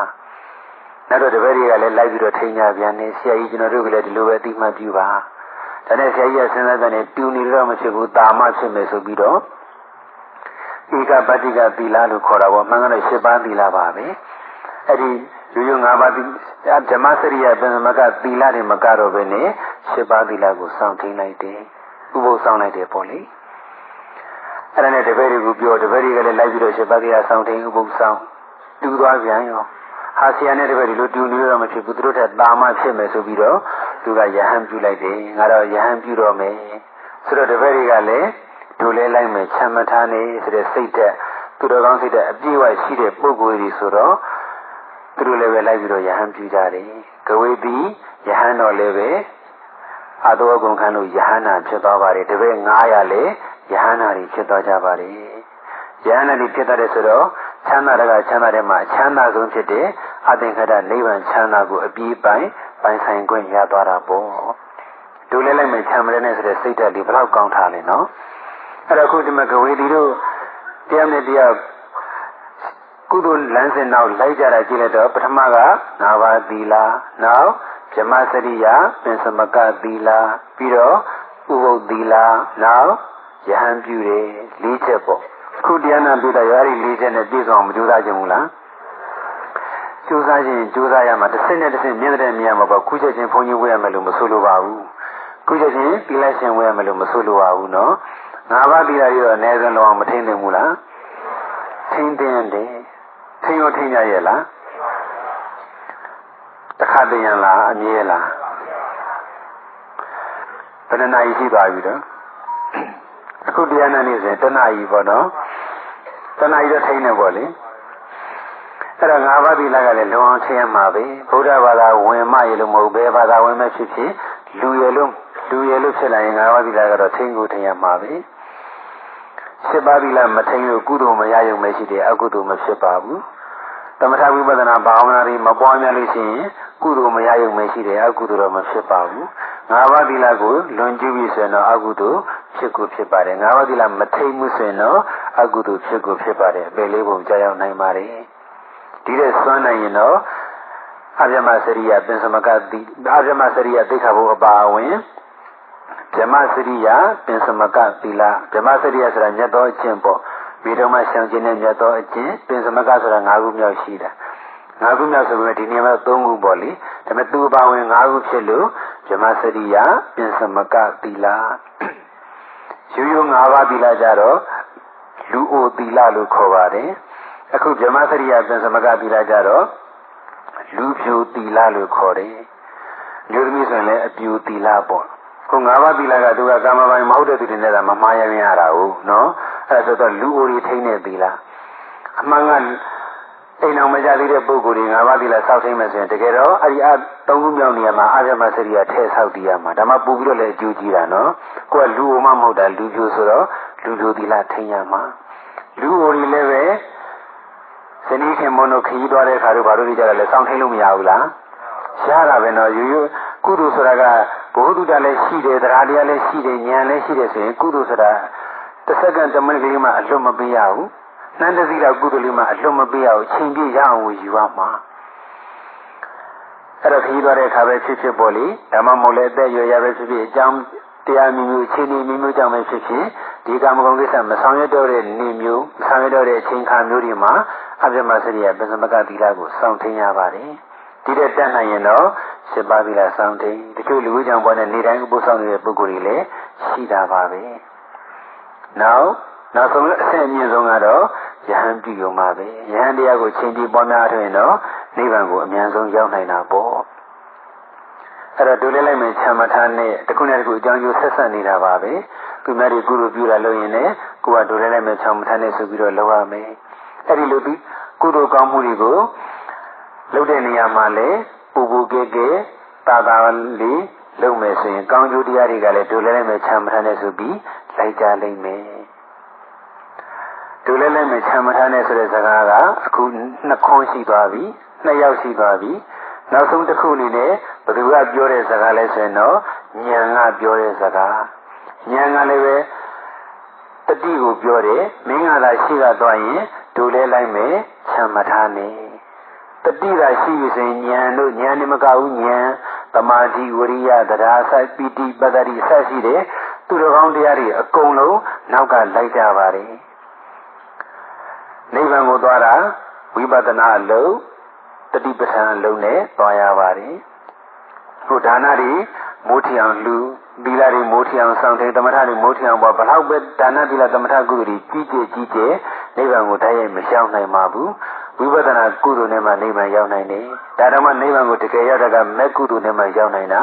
နောက်တော့တပည့်တွေကလည်းလိုက်ပြီးတော့ထိန်ကြပြန်နေဆရာကြီးကျွန်တော်တို့ကလည်းဒီလိုပဲအတိမတ်ပြုပါဒါနဲ့ဆရာကြီးကစဉ်းစားတဲ့တူနေတော့မဖြစ်ဘူးတာမဖြစ်မယ်ဆိုပြီးတော့ဧကပတိကသီလလို့ခေါ်တာပေါ့မှန်ကန်တဲ့၈ပါးသီလပါပဲအဲ့ဒီရိုးရိုး၅ပါးသီဓမ္မစရိယပင်မကသီလတွေမကတော့ပဲနဲ့၈ပါးသီလကိုစောင့်ထိန်လိုက်တယ်ဥပုသ်ဆောင်လိုက်တယ်ပေါ့လေအဲ့ဒါနဲ့တပည့်တွေကိုပြောတပည့်တွေကလည်းလိုက်ပြီးတော့၈ပါးသီလစောင့်ထိန်ဥပုသ်ဆောင်တူသွားပြန်ရော ဟာဆရာနဲ့တပည့်ဒီလိုတူနေတော့မဖြစ်ဘူးသူတို့ထက်တာမဖြစ်မယ်ဆိုပြီးတော့သူကယဟန်ပြုလိုက်တယ်ငါတော့ယဟန်ပြုတော့မယ်ဆိုတော့တပည့်တွေကလည်းဒုလဲလိုက်မယ်ချမ်းမထားနေဆိုတဲ့စိတ်သက်သူတော်ကောင်းစိတ်သက်အပြည့်အဝရှိတဲ့ပုဂ္ဂိုလ်ကြီးဆိုတော့သူတို့လည်းပဲလိုက်ပြီးတော့ယဟန်ပြုကြတယ်ကဝေတိယဟန်တော်လည်းပဲအတောကုန်ခံလို့ယဟန်နာဖြစ်သွားပါတယ်တပည့်900လည်းယဟန်နာတွေဖြစ်သွားကြပါတယ်ယဟန်နာတွေဖြစ်သွားတယ်ဆိုတော့ချမ်းသာတဲ့ကချမ်းသာတဲ့မှာအချမ်းသာဆုံးဖြစ်တဲ့ အသင်္ခရနိဗ္ဗာန်ချမ်းသာကိုအပြီးပိုင်ပိုင်ဆိုင်ခွင့်ရသွားတာပေါ့ဒူလဲလိုက်မယ်ချမ်းမလဲနဲ့ဆိုတဲ့စိတ်ဓာတ်လေးဘယ်တော့ကောင်းထားလဲနော်အဲ့တော့ခုဒီမှာကဝေဒီတို့တရားနဲ့တရားကုသိုလ်လမ်းစဉ်နောက်လိုက်ကြတာကြည့်လိုက်တော့ပထမကနာဘာသီလာနောက်ဇမစရိယပင်စမကသီလာပြီးတော့ဥပုပ်သီလာနောက်ယဟန်ပြုတယ်လေးချက်ပေါ့ခုတရားနာပြီးတော့ရာရီလေးချက်နဲ့ပြည့်စုံမကြိုးစားကြဘူးလား ကြိုးစားခြင်းကြိုးစားရမှာတစ်စက်နဲ့တစ်စက်မြင်တဲ့မြင်မှာပေါ့ခုချက်ချင်းဘုန်းကြီးဝဲရမယ်လို့မဆိုလိုပါဘူးခုချက်ချင်းပြီးလိုက်ရှင်ဝဲရမယ်လို့မဆိုလိုပါဘူးနော်ငါးပါးပြီးတာရောအနည်းဆုံးလောအောင်မထိန်နိုင်ဘူးလားထိန်တယ်တယ်ထိန်ရောထိန်ရရဲ့လားတခါတည်းရလားအမြဲလားဘယ်နှနာရီရှိသွားပြီတော့အခုတရားနာနေစဉ်တနာရီပေါ့နော်တနာရီတော့ထိန်နေပေါ့လေ အဲ့တော့ငါးပါးသီလကလည်းလုံအောင်ထည့်ရမှာပဲဗုဒ္ဓဘာသာဝင်မရလို့မဟုတ်ဘဲဘာသာဝင်မဲ့ဖြစ်ဖြစ်လူရလို့လူရလို့ဖြစ်လာရင်ငါးပါးသီလကတော့ထိန်ကိုထည့်ရမှာပဲစစ်ပါးသီလမထိန်လို့ကုသိုလ်မရရုံပဲရှိတယ်အကုသိုလ်မဖြစ်ပါဘူးသမထဝိပဿနာဘာဝနာတွေမပွားများလို့ရှိရင်ကုသိုလ်မရရုံပဲရှိတယ်အကုသိုလ်တော့မဖြစ်ပါဘူးငါးပါးသီလကိုလွန်ကျူးပြီဆိုရင်တော့အကုသိုလ်ဖြစ်ကိုဖြစ်ပါတယ်ငါးပါးသီလမထိန်မှုဆိုရင်တော့အကုသိုလ်ဖြစ်ကိုဖြစ်ပါတယ်အပေလေးပုံကြောက်ရောက်နိုင်ပါတယ် ဒီတဲ့စွမ်းနိုင်ရင်တော့အပြမစရိယပင်စမကတိအပြမစရိယသိက္ခာဘုအပါအဝင်ဓမ္မစရိယပင်စမကသီလဓမ္မစရိယဆိုတာမြတ်သောအကျင့်ပေါ့မိတော်မှရှောင်ခြင်းနဲ့မြတ်သောအကျင့်ပင်စမကဆိုတာ၅ခုမြောက်ရှိတာ၅ခုမြောက်ဆိုပေမဲ့ဒီနေရာမှာ၃ခုပေါ့လေဒါပေမဲ့သူ့ပါဝင်၅ခုဖြစ်လို့ဓမ္မစရိယပင်စမကသီလရိုးရိုး၅ပါးသီလကြတော့လူအိုသီလလို့ခေါ်ပါတယ် အခုဗြဟ္မစရိယပင်စမကသီလကြတော့လူဖြူသီလလို့ခေါ်တယ်လူသမီးဆိုရင်လည်းအပြူသီလပေါ့ခု၅ပါးသီလကသူကကာမပိုင်မဟုတ်တဲ့သူတွေနဲ့ကမမှားရရင်ရတာဟုတ်နော်အဲ့ဒါဆိုတော့လူအိုတွေထိန်းတဲ့သီလအမှန်ကအိမ်အောင်မကြသေးတဲ့ပုဂ္ဂိုလ်တွေ၅ပါးသီလစောင့်ထိန်မယ်ဆိုရင်တကယ်တော့အဲ့ဒီအသုံးခုမြောက်နေရာမှာအာရမစရိယထဲဆောက်တည်ရမှာဒါမှပူပြီးတော့လည်းအကျိုးကြီးတာနော်ကိုကလူအိုမှမဟုတ်တာလူဖြူဆိုတော့လူဖြူသီလထိန်းရမှာလူအိုတွေလည်းပဲ ဇနီးခင်မွန်းတို့ခရီးသွားတဲ့အခါတို့ဘာလို့ကြတယ်လဲစောင့်ထိန်လို့မရဘူးလားရတာပဲနော်ရိုးရိုးကုသိုလ်ဆိုတာကဘုဟုတုတလည်းရှိတယ်တရားတရားလည်းရှိတယ်ဉာဏ်လည်းရှိတယ်ဆိုရင်ကုသိုလ်ဆိုတာတစ်စက္ကန့်တစ်မိနစ်ကလေးမှအလွတ်မပေးရဘူးနှမ်းတစည်းတော့ကုသိုလ်လေးမှအလွတ်မပေးရဘူးချိန်ပြည့်ရအောင်ယူရမှာအဲ့တော့ခရီးသွားတဲ့အခါပဲဖြစ်ဖြစ်ပေါ်လေဓမ္မမို့လည်းအသက်ရွယ်ရပဲဖြစ်ဖြစ်အကြောင်းတရားမျိုးမျိုးချိန်နေမျိုးမျိုးကြောင့်ပဲဖြစ်ဖြစ် ဒီကာမဂုဏ်ကိစ္စမဆောင်ရွက်တော့တဲ့နေမျိုးမဆောင်ရွက်တော့တဲ့အချိန်ခါမျိုးတွေမှာအပြမစရိယပစ္စမကသီလကိုစောင့်ထင်းရပါတယ်ဒီတဲ့တတ်နိုင်ရင်တော့စေပါသီလစောင့်ထင်းတချို့လူကြောင့်ပေါ်တဲ့နေတိုင်းဥပုသ်ဆောင်နေတဲ့ပုဂ္ဂိုလ်တွေလည်းရှိတာပါပဲနောက်နောက်ဆုံးအဆင့်အမြင့်ဆုံးကတော့ယဟန်ပြုယုံပါပဲယဟန်တရားကိုချိန်ပြီးပွားများထွင်တော့နိဗ္ဗာန်ကိုအမြန်ဆုံးရောက်နိုင်တာပေါ့အဲ့တော့ဒုလေးလိုက်မယ်ခြံမထားနဲ့တခုနဲ့တခုအကြောင်းကျိုးဆက်ဆက်နေတာပါပဲ သူများတွေကုလိုပြုတာလို့ရင်လည်းကိုကဒုလေးလိုက်မယ်ခြံမထားနဲ့ဆိုပြီးတော့လုပ်ရမယ်အဲ့ဒီလိုပြီးကုသိုလ်ကောင်းမှုတွေကိုလုပ်တဲ့နေရာမှာလည်းပူပူကဲကဲတာတာလေးလုပ်မယ်ဆိုရင်ကောင်းကျိုးတရားတွေကလည်းဒုလေးလိုက်မယ်ခြံမထားနဲ့ဆိုပြီးလိုက်ကြလိမ့်မယ်ဒုလေးလိုက်မယ်ခြံမထားနဲ့ဆိုတဲ့စကားကအခုနှစ်ခွန်းရှိသွားပြီနှစ်ယောက်ရှိသွားပြီနောက်ဆုံးတစ်ခုအနေနဲ့ဘယ်သူကပြောတဲ့စကားလဲဆိုရင်တော့ဉာဏ်ကပြောတဲ့စကား ဉာဏ်ကလည်းပဲတတိကိုပြောတယ်မင်းကသာရှိကသွားရင်ဒုလဲလိုက်မယ်ခြံမထားနဲ့တတိကရှိပြီဆိုရင်ဉာဏ်တို့ဉာဏ်နဲ့မကဘူးဉာဏ်သမာဓိဝရိယတရားဆိုင်ပီတိပတ္တိဆက်ရှိတယ်သူတော်ကောင်းတရားတွေအကုန်လုံးနောက်ကလိုက်ကြပါတယ်နိဗ္ဗာန်ကိုသွားတာဝိပဿနာအလုံးတတိပဋ္ဌာန်အလုံးနဲ့သွားရပါတယ်ဟိုဒါနတွေမိုးထီအောင်လူ သီလတွေမိုးထီအောင်ဆောင်တယ်သမထတွေမိုးထီအောင်ပေါ့ဘလောက်ပဲဒါနသီလသမထကုသိုလ်တွေကြီးကျယ်ကြီးကျယ်နိဗ္ဗာန်ကိုတိုက်ရိုက်မရှောင်နိုင်ပါဘူးဝိပဿနာကုသိုလ်နဲ့မှနိဗ္ဗာန်ရောက်နိုင်တယ်ဒါတော့မှနိဗ္ဗာန်ကိုတကယ်ရောက်တဲ့ကမက်ကုသိုလ်နဲ့မှရောက်နိုင်တာ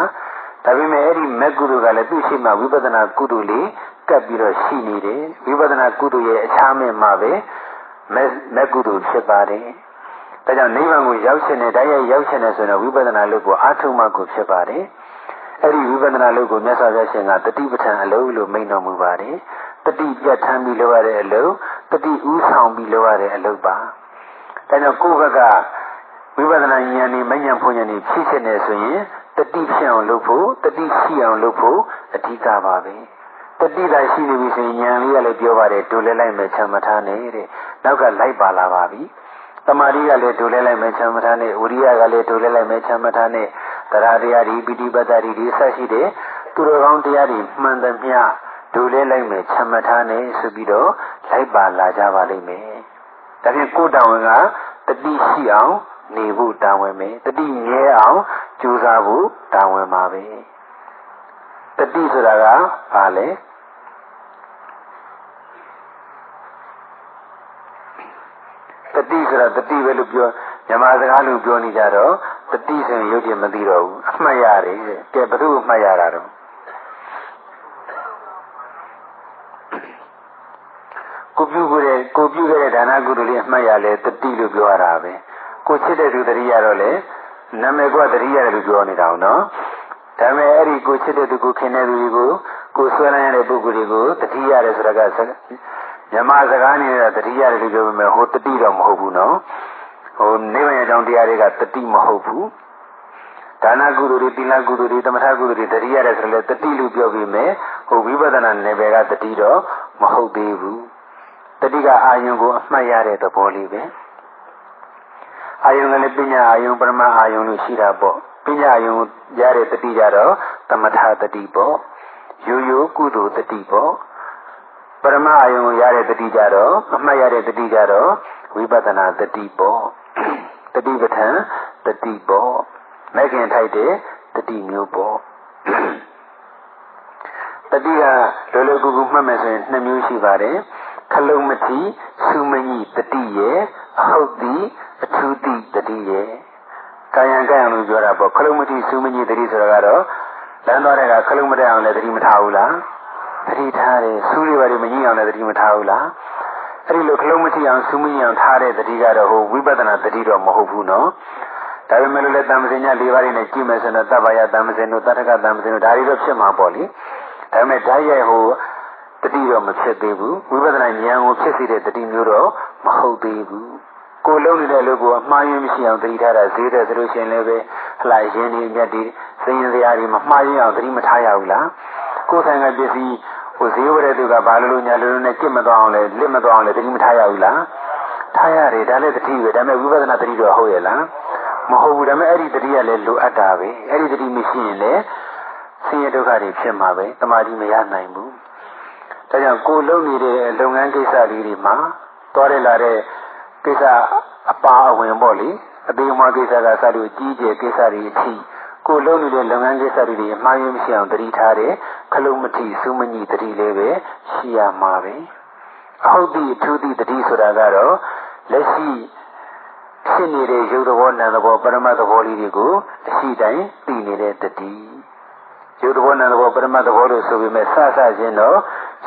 ဒါပေမဲ့အဲ့ဒီမက်ကုသိုလ်ကလည်းသူ့ရှိမှဝိပဿနာကုသိုလ်လေးကပ်ပြီးတော့ရှိနေတယ်ဝိပဿနာကုသိုလ်ရဲ့အခြားမဲ့မှာပဲမက်မက်ကုသိုလ်ဖြစ်ပါတယ်ဒါကြောင့်နိဗ္ဗာန်ကိုရောက်ရှင်တဲ့တရားရောက်ရှင်တဲ့ဆိုတော့ဝိပဿနာလုပ်ကိုအားထုတ်မှကိုဖြစ်ပါတယ် အဲ့ဒီဝိပဿနာလုပ်ကိုမြတ်စွာဘုရားရှင်ကတတိပဋ္ဌာန်အလုံးလို့မိန့်တော်မူပါတယ်တတိပြတ်ထမ်းပြီးလုပ်ရတဲ့အလုပ်တတိဥဆောင်ပြီးလုပ်ရတဲ့အလုပ်ပါအဲကြောင့်ကိုယ့်ဘက်ကဝိပဿနာဉာဏ်နဲ့မဉဏ်ဖွဉဏ်နဲ့ဖြစ်ဖြစ်နေဆိုရင်တတိဖြစ်အောင်လုပ်ဖို့တတိရှိအောင်လုပ်ဖို့အဓိကပါပဲတတိသာရှိနေပြီဆိုရင်ဉာဏ်လေးကလည်းပြောပါတယ်ဒုလဲလိုက်မယ်ချမ်းမထားနဲ့တဲ့နောက်ကလိုက်ပါလာပါပြီတမာရီကလည်းဒုလဲလိုက်မယ်ချမ်းမထားနဲ့ဝိရိယကလည်းဒုလဲလိုက်မယ်ချမ်းမထားနဲ့ တရားတရားဒီပိဋိပတ်တာဒီဒီဆက်ရှိတဲ့သူတော်ကောင်းတရားတွေမှန်သမျှဒုလဲလိုက်မယ်ချမ်းမထားနဲ့ဆိုပြီးတော့လိုက်ပါလာကြပါလိမ့်မယ်ဒါဖြင့်ကိုယ်တော်ဝင်ကတတိရှိအောင်နေဖို့တာဝန်ပဲတတိမြဲအောင်ကြိုးစားဖို့တာဝန်ပါပဲတတိဆိုတာကဘာလဲတတိဆိုတာတတိပဲလို့ပြောမြန်မာစကားလိုပြောနေကြတော့ တတိဆိုရင်ရုပ်တည်မသိတော့ဘူးအမှတ်ရတယ်တဲ့ကဲဘယ်သူ့အမှတ်ရတာတော့ကိုပြုခဲ့တဲ့ကိုပြုခဲ့တဲ့ဒါနကုသိုလ်လေးအမှတ်ရလဲတတိလို့ပြောရတာပဲကိုချစ်တဲ့သူတတိရတော့လေနာမည်ကတတိရတယ်လို့ပြောနေတာအောင်နော်ဒါပေမဲ့အဲ့ဒီကိုချစ်တဲ့သူကိုခင်တဲ့သူတွေကိုကိုဆွဲလိုက်ရတဲ့ပုဂ္ဂိုလ်တွေကိုတတိရတယ်ဆိုတာကမြမစကားနေတဲ့တတိရတယ်လို့ပြောပေမဲ့ဟိုတတိတော့မဟုတ်ဘူးနော် ဟိုနိဗ္ဗာန်အကြောင်းတရားတွေကတတိမဟုတ်ဘူးဒါနကုသိုလ်တွေသီလကုသိုလ်တွေသမထကုသိုလ်တွေတတိရတယ်ဆိုလည်းတတိလို့ပြောပြီးမယ်ဟိုဝိပဿနာနယ်ပယ်ကတတိတော့မဟုတ်သေးဘူးတတိကအာယုံကိုအမှတ်ရတဲ့သဘောလေးပဲအာယုံကလည်းပညာအာယုံပရမအာယုံလို့ရှိတာပေါ့ပညာအာယုံရတဲ့တတိကြတော့သမထတတိပေါ့ရိုးရိုးကုသိုလ်တတိပေါ့ ပရမအာယုံရတဲ့တတိကြတော့အမှတ်ရတဲ့တတိကြတော့ဝိပဿနာတတိပေါ့တတိပဋ္ဌာန်တတိပေါ့မဲ့ခင်ထိုက်တဲ့တတိမျိုးပေါ့တတိကလောလောကူကူမှတ်မယ်ဆိုရင်နှစ်မျိုးရှိပါတယ်ခလုံးမတိသုမညိတတိရဲ့အဟုတ်တိအထူးတိတတိရဲ့ကာယံကာယံလို့ပြောတာပေါ့ခလုံးမတိသုမညိတတိဆိုတာကတော့လမ်းသွားတဲ့ကခလုံးမတက်အောင်လည်းတတိမထားဘူးလား တတိထားတယ်စူးတွေပါတွေမညိအောင်လည်းတတိမထားဘူးလားအဲ့ဒီလိုခလုံးမတိအောင်စူးမညိအောင်ထားတဲ့တတိကတော့ဟိုဝိပဿနာတတိတော့မဟုတ်ဘူးနော်ဒါပေမဲ့လည်းတမ္ပဇင်ည၄ပါးနဲ့ကြည့်မယ်ဆိုတော့တပ္ပယတမ္ပဇင်တို့တတ္ထကတမ္ပဇင်တို့ဒါတွေတော့ဖြစ်မှာပေါ့လေဒါပေမဲ့ဓာတ်ရိုက်ဟိုတတိတော့မဖြစ်သေးဘူးဝိပဿနာဉာဏ်ကိုဖြစ်စေတဲ့တတိမျိုးတော့မဟုတ်သေးဘူးကိုလုံးနေတဲ့လူကိုအမှားယွင်းမရှိအောင်တတိထားတာဈေးတဲ့ဆိုလို့ရှိရင်လည်းပဲဟလာရင်းနေမြတ်ဒီစင်ရင်စရာတွေမမှားယွင်းအောင်တတိမထားရဘူးလား ကိုယ်ဆိုင်ကပစ္စည်းဟိုဈေးဝယ်တဲ့သူကဘာလို့လို့ညာလို့နဲ့ကြစ်မသွားအောင်လဲလစ်မသွားအောင်လဲတတိမထားရဘူးလားထားရတယ်ဒါလည်းတတိပဲဒါပေမဲ့ဝိပဿနာတတိတော့ဟုတ်ရဲ့လားမဟုတ်ဘူးဒါပေမဲ့အဲ့ဒီတတိကလည်းလိုအပ်တာပဲအဲ့ဒီတတိမရှိရင်လည်းဆင်းရဲဒုက္ခတွေဖြစ်မှာပဲတမာတိမရနိုင်ဘူးဒါကြောင့်ကိုလုပ်နေတဲ့လုပ်ငန်းကိစ္စလေးတွေမှာသွားရလာတဲ့ကိစ္စအပါအဝင်ပေါ့လေအသေးအမကိစ္စကစလို့ကြီးကျယ်ကိစ္စတွေအထိ ကိုလုပ်နေတဲ့လုပ်ငန်းကိစ္စတွေအမှားယွင်းမရှိအောင်တတိထားတဲ့ခလုံးမတိစုမညိတတိလေးပဲရှိရမှာပဲအဟုတ်တိအထူးတိတတိဆိုတာကတော့လက်ရှိဖြစ်နေတဲ့ရုပ်သဘောနာမ်သဘောပရမတ်သဘောလေးတွေကိုအရှိတိုင်းသိနေတဲ့တတိရုပ်သဘောနာမ်သဘောပရမတ်သဘောလို့ဆိုပေမဲ့စစချင်းတော့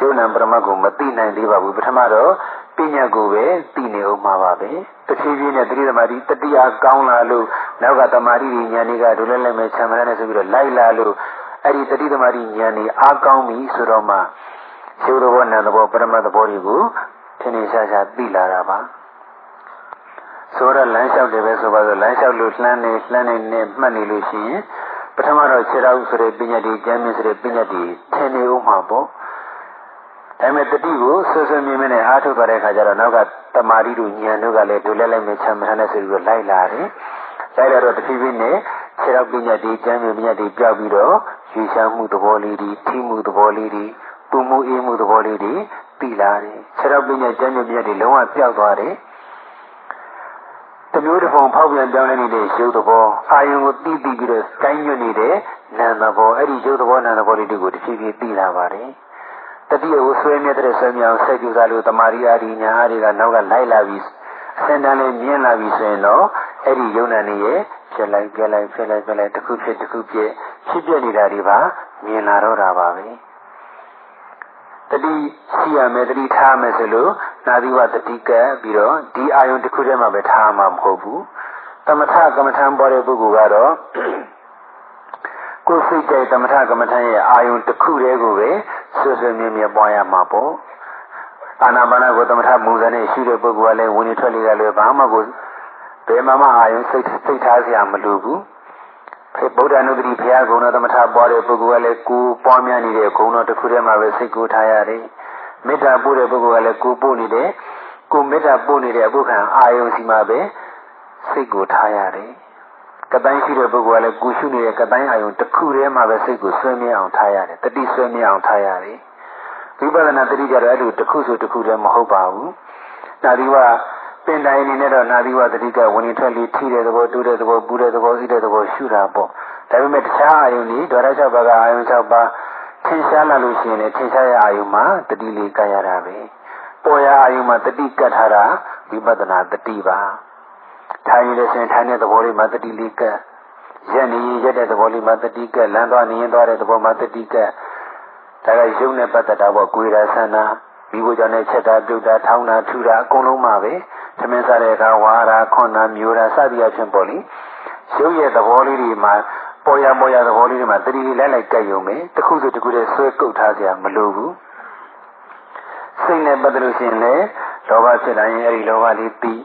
ယုံနာပရမတ်ကိုမသိနိုင်သေးပါဘူးပထမတော့ ပညာကိုပဲသိနေအောင်မှာပါပဲတဖြည်းဖြည်းနဲ့တတိသမารီတတိယကောင်းလာလို့နောက်ကတမာရီဉာဏ်တွေကဒုလဲလဲမဲ့ခြံမရနဲ့ဆိုပြီးတော့လိုက်လာလို့အဲ့ဒီတတိသမารီဉာဏ်တွေအားကောင်းပြီဆိုတော့မှယုံတော်နံသဘောပရမတ်သဘောတွေကိုထင်ထင်ရှားရှားသိလာတာပါဆိုတော့လမ်းလျှောက်တယ်ပဲဆိုပါတော့လမ်းလျှောက်လို့လှမ်းနေလှမ်းနေနဲ့မှတ်နေလို့ရှိရင်ပထမတော့ခြေတော်ဆိုတဲ့ပညာတွေကျမ်းမြင့်ဆိုတဲ့ပညာတွေထင်နေဦးမှာပေါ့ ဒါပေမဲ့တတိကိုဆွဆွမြင်မြင်နဲ့အားထုတ်သွားတဲ့အခါကျတော့နောက်ကတမာရီတို့ဉာဏ်တို့ကလည်းဒုလဲလိုက်မဲ့ချမ်းမထမ်းတဲ့ဆိုပြီးတော့လိုက်လာတယ်။လိုက်လာတော့တဖြည်းဖြည်းနဲ့ခြေတော်ပညာတွေကျမ်းမြင့်ပညာတွေပြောက်ပြီးတော့ရွေးရှားမှုသဘောလေးတွေထိမှုသဘောလေးတွေပူမှုအေးမှုသဘောလေးတွေပြီးလာတယ်။ခြေတော်ပညာကျမ်းမြင့်ပညာတွေလုံးဝပြောက်သွားတယ်။တမျိုးတစ်ပုံဖောက်ပြန်ပြောင်းလဲနေတဲ့ရုပ်သဘောအာယုံကိုတီးတီးပြီးတော့ကိုင်းညွတ်နေတဲ့နာမ်သဘောအဲ့ဒီရုပ်သဘောနာမ်သဘောလေးတွေကိုတဖြည်းဖြည်းပြီးလာပါတယ်။ တတိယကိုဆွေးမြဲတဲ့ဆွေးမြောင်ဆက်ကြည့်သားလို့တမာရီအာဒီညာအာဒီကနောက်ကလိုက်လာပြီးအစင်တန်းလေးမြင်လာပြီးဆိုရင်တော့အဲ့ဒီယုံနာနေရဲ့ဖြစ်လိုက်ပြလိုက်ဖြစ်လိုက်ပြလိုက်တစ်ခုဖြစ်တစ်ခုဖြစ်ဖြစ်ပြနေတာဒီပါမြင်လာတော့တာပါပဲတတိရှိရမယ်တတိထားမယ်ဆိုလို့နာသီဝတတိကပြီးတော့ဒီအာယုံတစ်ခုတည်းမှာပဲထားမှာမဟုတ်ဘူးတမထကမ္မထံပေါ်တဲ့ပုဂ္ဂိုလ်ကတော့ ကိုယ်စိတ်ကြိုက်သမထကမ္မထံရဲ့အာယုံတစ်ခုတည်းကိုပဲဆွဆွမြဲမြဲပွားရမှာပေါ့အာနာပါနကိုသမထမူဇနဲ့ရှိတဲ့ပုဂ္ဂိုလ်ကလည်းဝင်ထွက်လေကလည်းဘာမှကိုဘယ်မှာမှအာယုံစိတ်စိတ်ထားစရာမလိုဘူးဖေဗုဒ္ဓနုဒတိဘုရားဂုဏသမထပွားတဲ့ပုဂ္ဂိုလ်ကလည်းကိုပွားများနေတဲ့ဂုဏတော်တစ်ခုတည်းမှာပဲစိတ်ကိုထားရတယ်မေတ္တာပို့တဲ့ပုဂ္ဂိုလ်ကလည်းကိုပို့နေတဲ့ကိုမေတ္တာပို့နေတဲ့အပုခံအာယုံစီမှာပဲစိတ်ကိုထားရတယ် ကတိုင်းရှိတဲ့ပုဂ္ဂိုလ်ကလည်းကိုရှုနေတဲ့ကတိုင်းအာယုံတစ်ခုတည်းမှာပဲစိတ်ကိုဆွဲမြဲအောင်ထားရတယ်တတိဆွဲမြဲအောင်ထားရတယ်ဝိပဿနာတတိကြတော့အဲ့လိုတစ်ခုဆိုတစ်ခုတည်းမဟုတ်ပါဘူးဒါဒီကပင်တိုင်းအနေနဲ့တော့နာသီဝတတိကဝင်ထွက်လေးထိတဲ့သဘောတူးတဲ့သဘောပူတဲ့သဘောဣတဲ့သဘောရှုတာပေါ့ဒါပေမဲ့တခြားအာယုန်ဒီဒွါရ၆ပါးကအာယုန်၆ပါးထင်ရှားလာလို့ရှိရင်လည်းထင်ရှားရအာယုန်မှာတတိလေးကပ်ရတာပဲပေါ်ရအာယုန်မှာတတိကပ်ထားတာဝိပဿနာတတိပါ ထိုင်ရတဲ့စဉ်ထိုင်တဲ့သဘောလေးမှာတတိလေးကပ်ရက်နေရက်တဲ့သဘောလေးမှာတတိကပ်လမ်းသွားနေရင်သွားတဲ့သဘောမှာတတိကပ်ဒါကယုံနဲ့ပတ်သက်တာပေါ့ကိုယ်ရဆန္ဒမိဖို့ကြောင့်လည်းချက်တာပြုတ်တာထောင်းတာထူတာအကုန်လုံးမှာပဲသမင်းစားတဲ့အခါဝါရာခွန်နာမျိုးတာစသည်အဖြစ်ပေါ့လေရုပ်ရဲ့သဘောလေးတွေမှာပေါ်ရပေါ်ရသဘောလေးတွေမှာတတိလိုက်လိုက်ကဲ့ရုံပဲတစ်ခုစီတစ်ခုတည်းဆွဲကုတ်ထားကြမလိုဘူးစိတ်နဲ့ပတ်သက်လို့ရှိရင်လည်းလောဘဖြစ်လာရင်အဲဒီလောဘလေးပြီး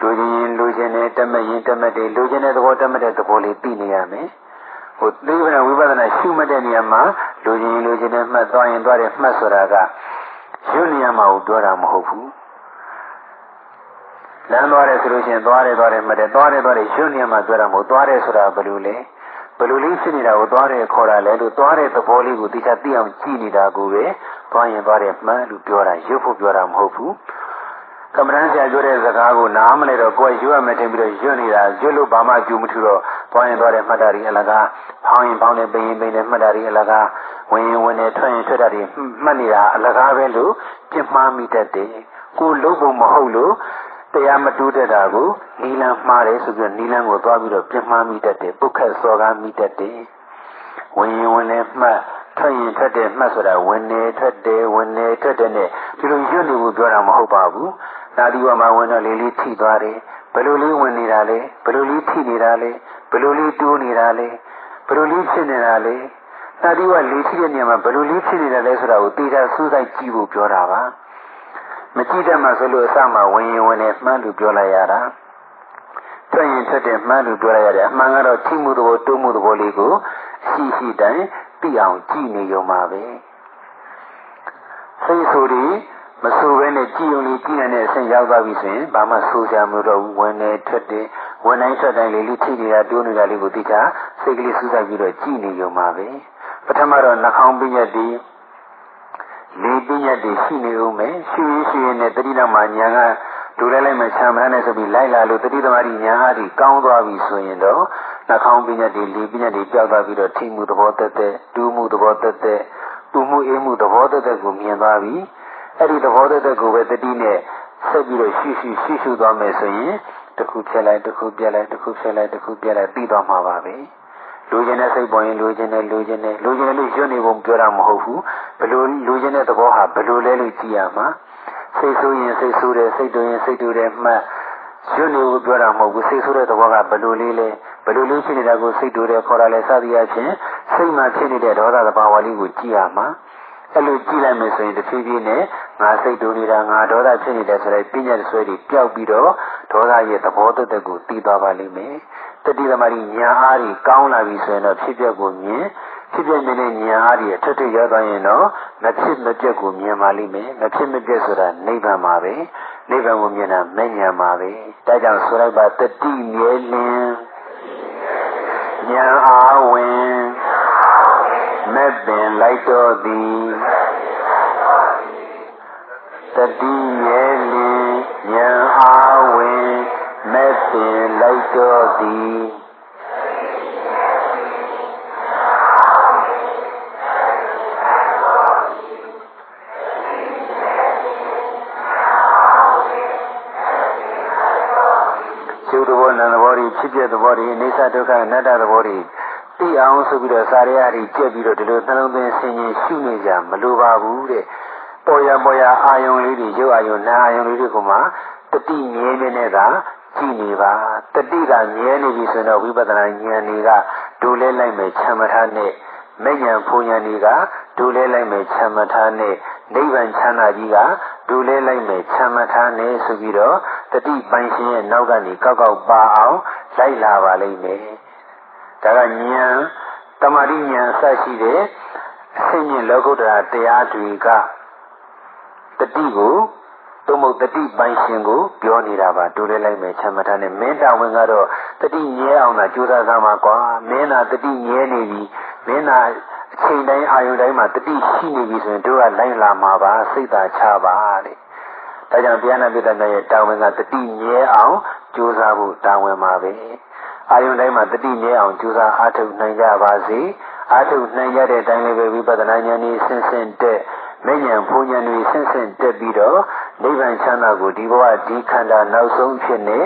လူချင်းလူချင်းနဲ့တမရင်တမတဲ့လူချင်းတဲ့သဘောတမတဲ့သဘောလေးပြီးနေရမယ်ဟိုသိဗနာဝိပဿနာရှုမှတ်တဲ့နေရာမှာလူချင်းလူချင်းနဲ့မှတ်သွားရင်သွားတယ်မှတ်ဆိုတာကရွတ်နေရမှာကိုပြောတာမဟုတ်ဘူးလမ်းသွားတယ်ဆိုလို့ရှိရင်သွားတယ်သွားတယ်မှတ်တယ်သွားတယ်သွားတယ်ရွတ်နေရမှာပြောတာမဟုတ်သွားတယ်ဆိုတာဘယ်လိုလဲဘယ်လိုလေးဖြစ်နေတာကိုသွားတယ်ခေါ်တာလဲလို့သွားတဲ့သဘောလေးကိုသိချသိအောင်ကြည့်နေတာကိုပဲသွားရင်သွားတယ်မှန်လို့ပြောတာရွတ်ဖို့ပြောတာမဟုတ်ဘူး ကမ္မရန်ဆရာပြောတဲ့စကားကိုနားမလဲတော့ကိုယ်ရွတ်ရမယ်ထင်ပြီးတော့ရွတ်နေတာရွတ်လို့ဘာမှကြူမထူတော့သွားရင်သွားတယ်မှတ်တာတွေအလကားဖောင်းရင်ဖောင်းတယ်ပိန်ရင်ပိန်တယ်မှတ်တာတွေအလကားဝင်ရင်ဝင်တယ်ထွက်ရင်ထွက်တာတွေမှတ်နေတာအလကားပဲလို့ပြစ်မှားမိတတ်တယ်ကိုလုံးဖို့မဟုတ်လို့တရားမတူးတတ်တာကိုနီလန်းမှားတယ်ဆိုပြီးနီလန်းကိုသွားပြီးတော့ပြမှားမိတတ်တယ်ပုခက်စော်ကားမိတတ်တယ်ဝင်ရင်ဝင်လဲမှတ် ထွက်ရင်ထွက်တယ်မှတ်ဆိုတာဝင်နေထွက်တယ်ဝင်နေထွက်တယ်နဲ့ဒီလိုရွတ်နေဖို့ပြောတာမဟုတ်ပါဘူးနာဒီဝမှာဝင်တော့လေးလေးထိသွားတယ်ဘယ်လိုလေးဝင်နေတာလဲဘယ်လိုလေးထိနေတာလဲဘယ်လိုလေးတိုးနေတာလဲဘယ်လိုလေးဖြစ်နေတာလဲနာဒီဝလေးထိတဲ့နေရာမှာဘယ်လိုလေးဖြစ်နေတာလဲဆိုတာကိုတေချာစူးစိုက်ကြည့်ဖို့ပြောတာပါမကြည့်တတ်မှဆိုလို့အစမှဝင်ရင်ဝင်နေမှန်းလို့ပြောလိုက်ရတာထွက်ရင်ထွက်တယ်မှန်းလို့ပြောလိုက်ရတယ်အမှန်ကတော့ထိမှုသဘောတိုးမှုသဘောလေးကိုအရှိရှိတိုင်း သိအောင်ကြည့်နေရုံပါပဲစိတ်ဆိုဒီမဆိုဘဲနဲ့ကြည်ုံလေးကြည်နေတဲ့အဆင့်ရောက်သွားပြီဆိုရင်ဘာမှဆိုကြမလို့တော့ဝင်နေထွက်တယ်ဝင်တိုင်းထွက်တိုင်းလေးလေးထိနေတာတိုးနေတာလေးကိုသိချာစိတ်ကလေးစူးစိုက်ပြီးတော့ကြည်နေရုံပါပဲပထမတော့နှာခေါင်းပြည့်ရက်ဒီလေးပညာတည်ရှိနေဦးမယ်ရှိရင်ရှိရင်နဲ့တတိလမှာညာကဒူလဲလိုက်မှချမ်းမနဲ့ဆိုပြီးလိုက်လာလို့တတိသမารီညာအားဒီကောင်းသွားပြီဆိုရင်တော့ နှာခေါင်းပညာတည်လေးပညာတည်ပြောက်သွားပြီးတော့ထိမှုသဘောတက်တဲ့ဒူးမှုသဘောတက်တဲ့တူမှုအေးမှုသဘောတက်တဲ့ကိုမြင်သွားပြီအဲ့ဒီသဘောတက်တဲ့ကိုပဲတတိနဲ့ဆက်ပြီးတော့ရှိရှိရှိရှိသွားမယ်ဆိုရင်တစ်ခုဖြစ်လိုက်တစ်ခုပြက်လိုက်တစ်ခုဖြစ်လိုက်တစ်ခုပြက်လိုက်ပြီးသွားမှာပါပဲ။လူကျင်တဲ့စိတ်ပေါ်ရင်လူကျင်တဲ့လူကျင်တဲ့လူကျင်တဲ့လို့ရွတ်နေဖို့ပြောတာမဟုတ်ဘူးဘလို့လူကျင်တဲ့သဘောဟာဘလို့လဲလို့ကြည့်ရမှာစိတ်ဆိုးရင်စိတ်ဆိုးတယ်စိတ်တူရင်စိတ်တူတယ်မှတ် ရွတ်နေဖို့ပြောတာမဟုတ်ဘူးစိတ်ဆိုးတဲ့သဘောကဘလို့လေးလဲဘလို့လေးဖြစ်နေတာကိုစိတ်တူတယ်ခေါ်တာလဲစသည်အချင်းစိတ်မှာဖြစ်နေတဲ့ဒေါသသဘာဝလေးကိုကြည့်ရမှာအဲ့လိုကြည့်လိုက်မယ်ဆိုရင်တဖြည်းဖြည်းနဲ့ငါစိတ်တူနေတာငါဒေါသဖြစ်နေတယ်ဆိုတဲ့ပညာဆွဲတွေပျောက်ပြီးတော့ဒေါသရဲ့သဘောတသက်ကိုသိသွားပါလိမ့်မယ်တတိသမารီညာအားကြီးကောင်းလာပြီဆိုရင်တော့ဖြစ်ပျက်ကိုမြင်ဖြစ်ပျက်နေတဲ့ညာအားကြီးအထက်ထက်ရောက်သွားရင်တော့မဖြစ်မပြက်ကိုမြင်ပါလိမ့်မယ်မဖြစ်မပြက်ဆိုတာနိဗ္ဗာန်ပါပဲ နိဗ္ဗာန်ကိုမြင်တာမဉ္ဇဉ်ပါပဲဒါကြောင့်ဆိုလိုက်ပါတတိမြဲလင်းညာအားဝင်မဲ့ပင်လိုက်တော်သည်တတိမြဲလင်းညာအားဝင်မဲ့ပင်လိုက်တော်သည်ကျုပ်သဘောနံသဘောတွေ ဖြစ်ပြသဘောတွေအိဋ္ဌဒုက္ခအနတ္တသဘောတွေသိအောင်ဆိုပြီးတော့စာရရတွေကြက်ပြီးတော့ဒီလိုနှလုံးသွင်းဆင်ခြင်ရှုနေကြမလိုပါဘူးတဲ့ပေါ်ရပေါ်ရအာယုံလေးတွေရုပ်အာယုံနာအာယုံလေးတွေကမှတတိမြဲနေတာကြည့်နေပါတတိကမြဲနေပြီဆိုတော့ဝိပဿနာဉာဏ်တွေကဒူလဲလိုက်မယ်ချမ်းမထားနဲ့မဉ္ဇဉ်ဖူဉဏ်တွေကဒူလဲလိုက်မယ်ချမ်းမထားနဲ့နိဗ္ဗာန်ချမ်းသာကြီးက ဒူလဲလိုက်မယ်ချမ်းမထားနဲ့ဆိုပြီးတော့တတိပိုင်ရှင်ရဲ့နောက်ကနေကောက်ကောက်ပါအောင်လိုက်လာပါလိမ့်မယ်ဒါကဉာဏ်တမာတိဉာဏ်အစရှိတဲ့အဆင့်မြင့်လောကုတ္တရာတရားတွေကတတိကိုသို့မဟုတ်တတိပိုင်ရှင်ကိုပြောနေတာပါတူလဲလိုက်မယ်ချမ်းမထားနဲ့မင်းတော်ဝင်ကတော့တတိငဲအောင်သာကြိုးစားသမှာကွာမင်းသာတတိငဲနေပြီမင်းသာ အချိန်တိုင်းအာယုန်တိုင်းမှာတတိရှိနေပြီဆိုရင်တို့ကလိုက်လာမှာပါစိတ်သာချပါတဲ့ဒါကြောင့်ဘုရားနာပိတ္တရဲ့တာဝန်ကတတိငဲအောင်ကြိုးစားဖို့တာဝန်ပါပဲအာယုန်တိုင်းမှာတတိငဲအောင်ကြိုးစားအားထုတ်နိုင်ကြပါစေအားထုတ်နိုင်ရတဲ့အတိုင်းလေးပဲဝိပဿနာဉာဏ်ကြီးဆင်းဆင်းတဲ့မဉ္ဇဉ်ဘုံဉာဏ်တွေဆင့်ဆင့်တက်ပြီးတော့နိဗ္ဗာန်ချမ်းသာကိုဒီဘဝဒီခန္ဓာနောက်ဆုံးဖြစ်နေ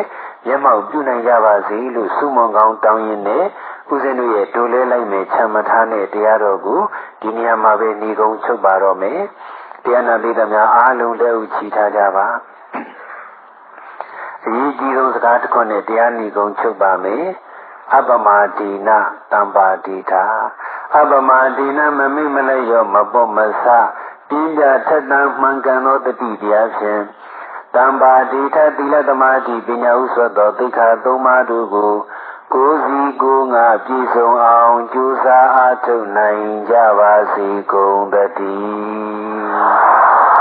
မျက်မှောက်ပြုနိုင်ကြပါစေလို့ဆုမွန်ကောင်းတောင်းရင်းနဲ့ ဦးဇင်းတို့ရဲ့ဒိုလဲလိုက်မယ်ချမ်းမထားတဲ့တရားတော်ကိုဒီနေရာမှာပဲညီကုံချုပ်ပါတော့မယ်တရားနာပိသများအားလုံးလက်ဥချီထားကြပါအရေးကြီးဆုံးစကားတစ်ခုနဲ့တရားညီကုံချုပ်ပါမယ်အပမဒီနာတံပါတိတာအပမဒီနာမမိမလဲရောမပေါ်မဆပညာထက်တန်မှန်ကန်သောတတိတရားဖြင့်တံပါတိထသီလသမာဓိပညာဥစွတ်သောသိက္ခာသုံးပါးတို့ကို ကိုယ်စီကိုယ်ငါပြည့်စုံအောင်ကြိုးစားအားထုတ်နိုင်ကြပါစေကုန်သတည်း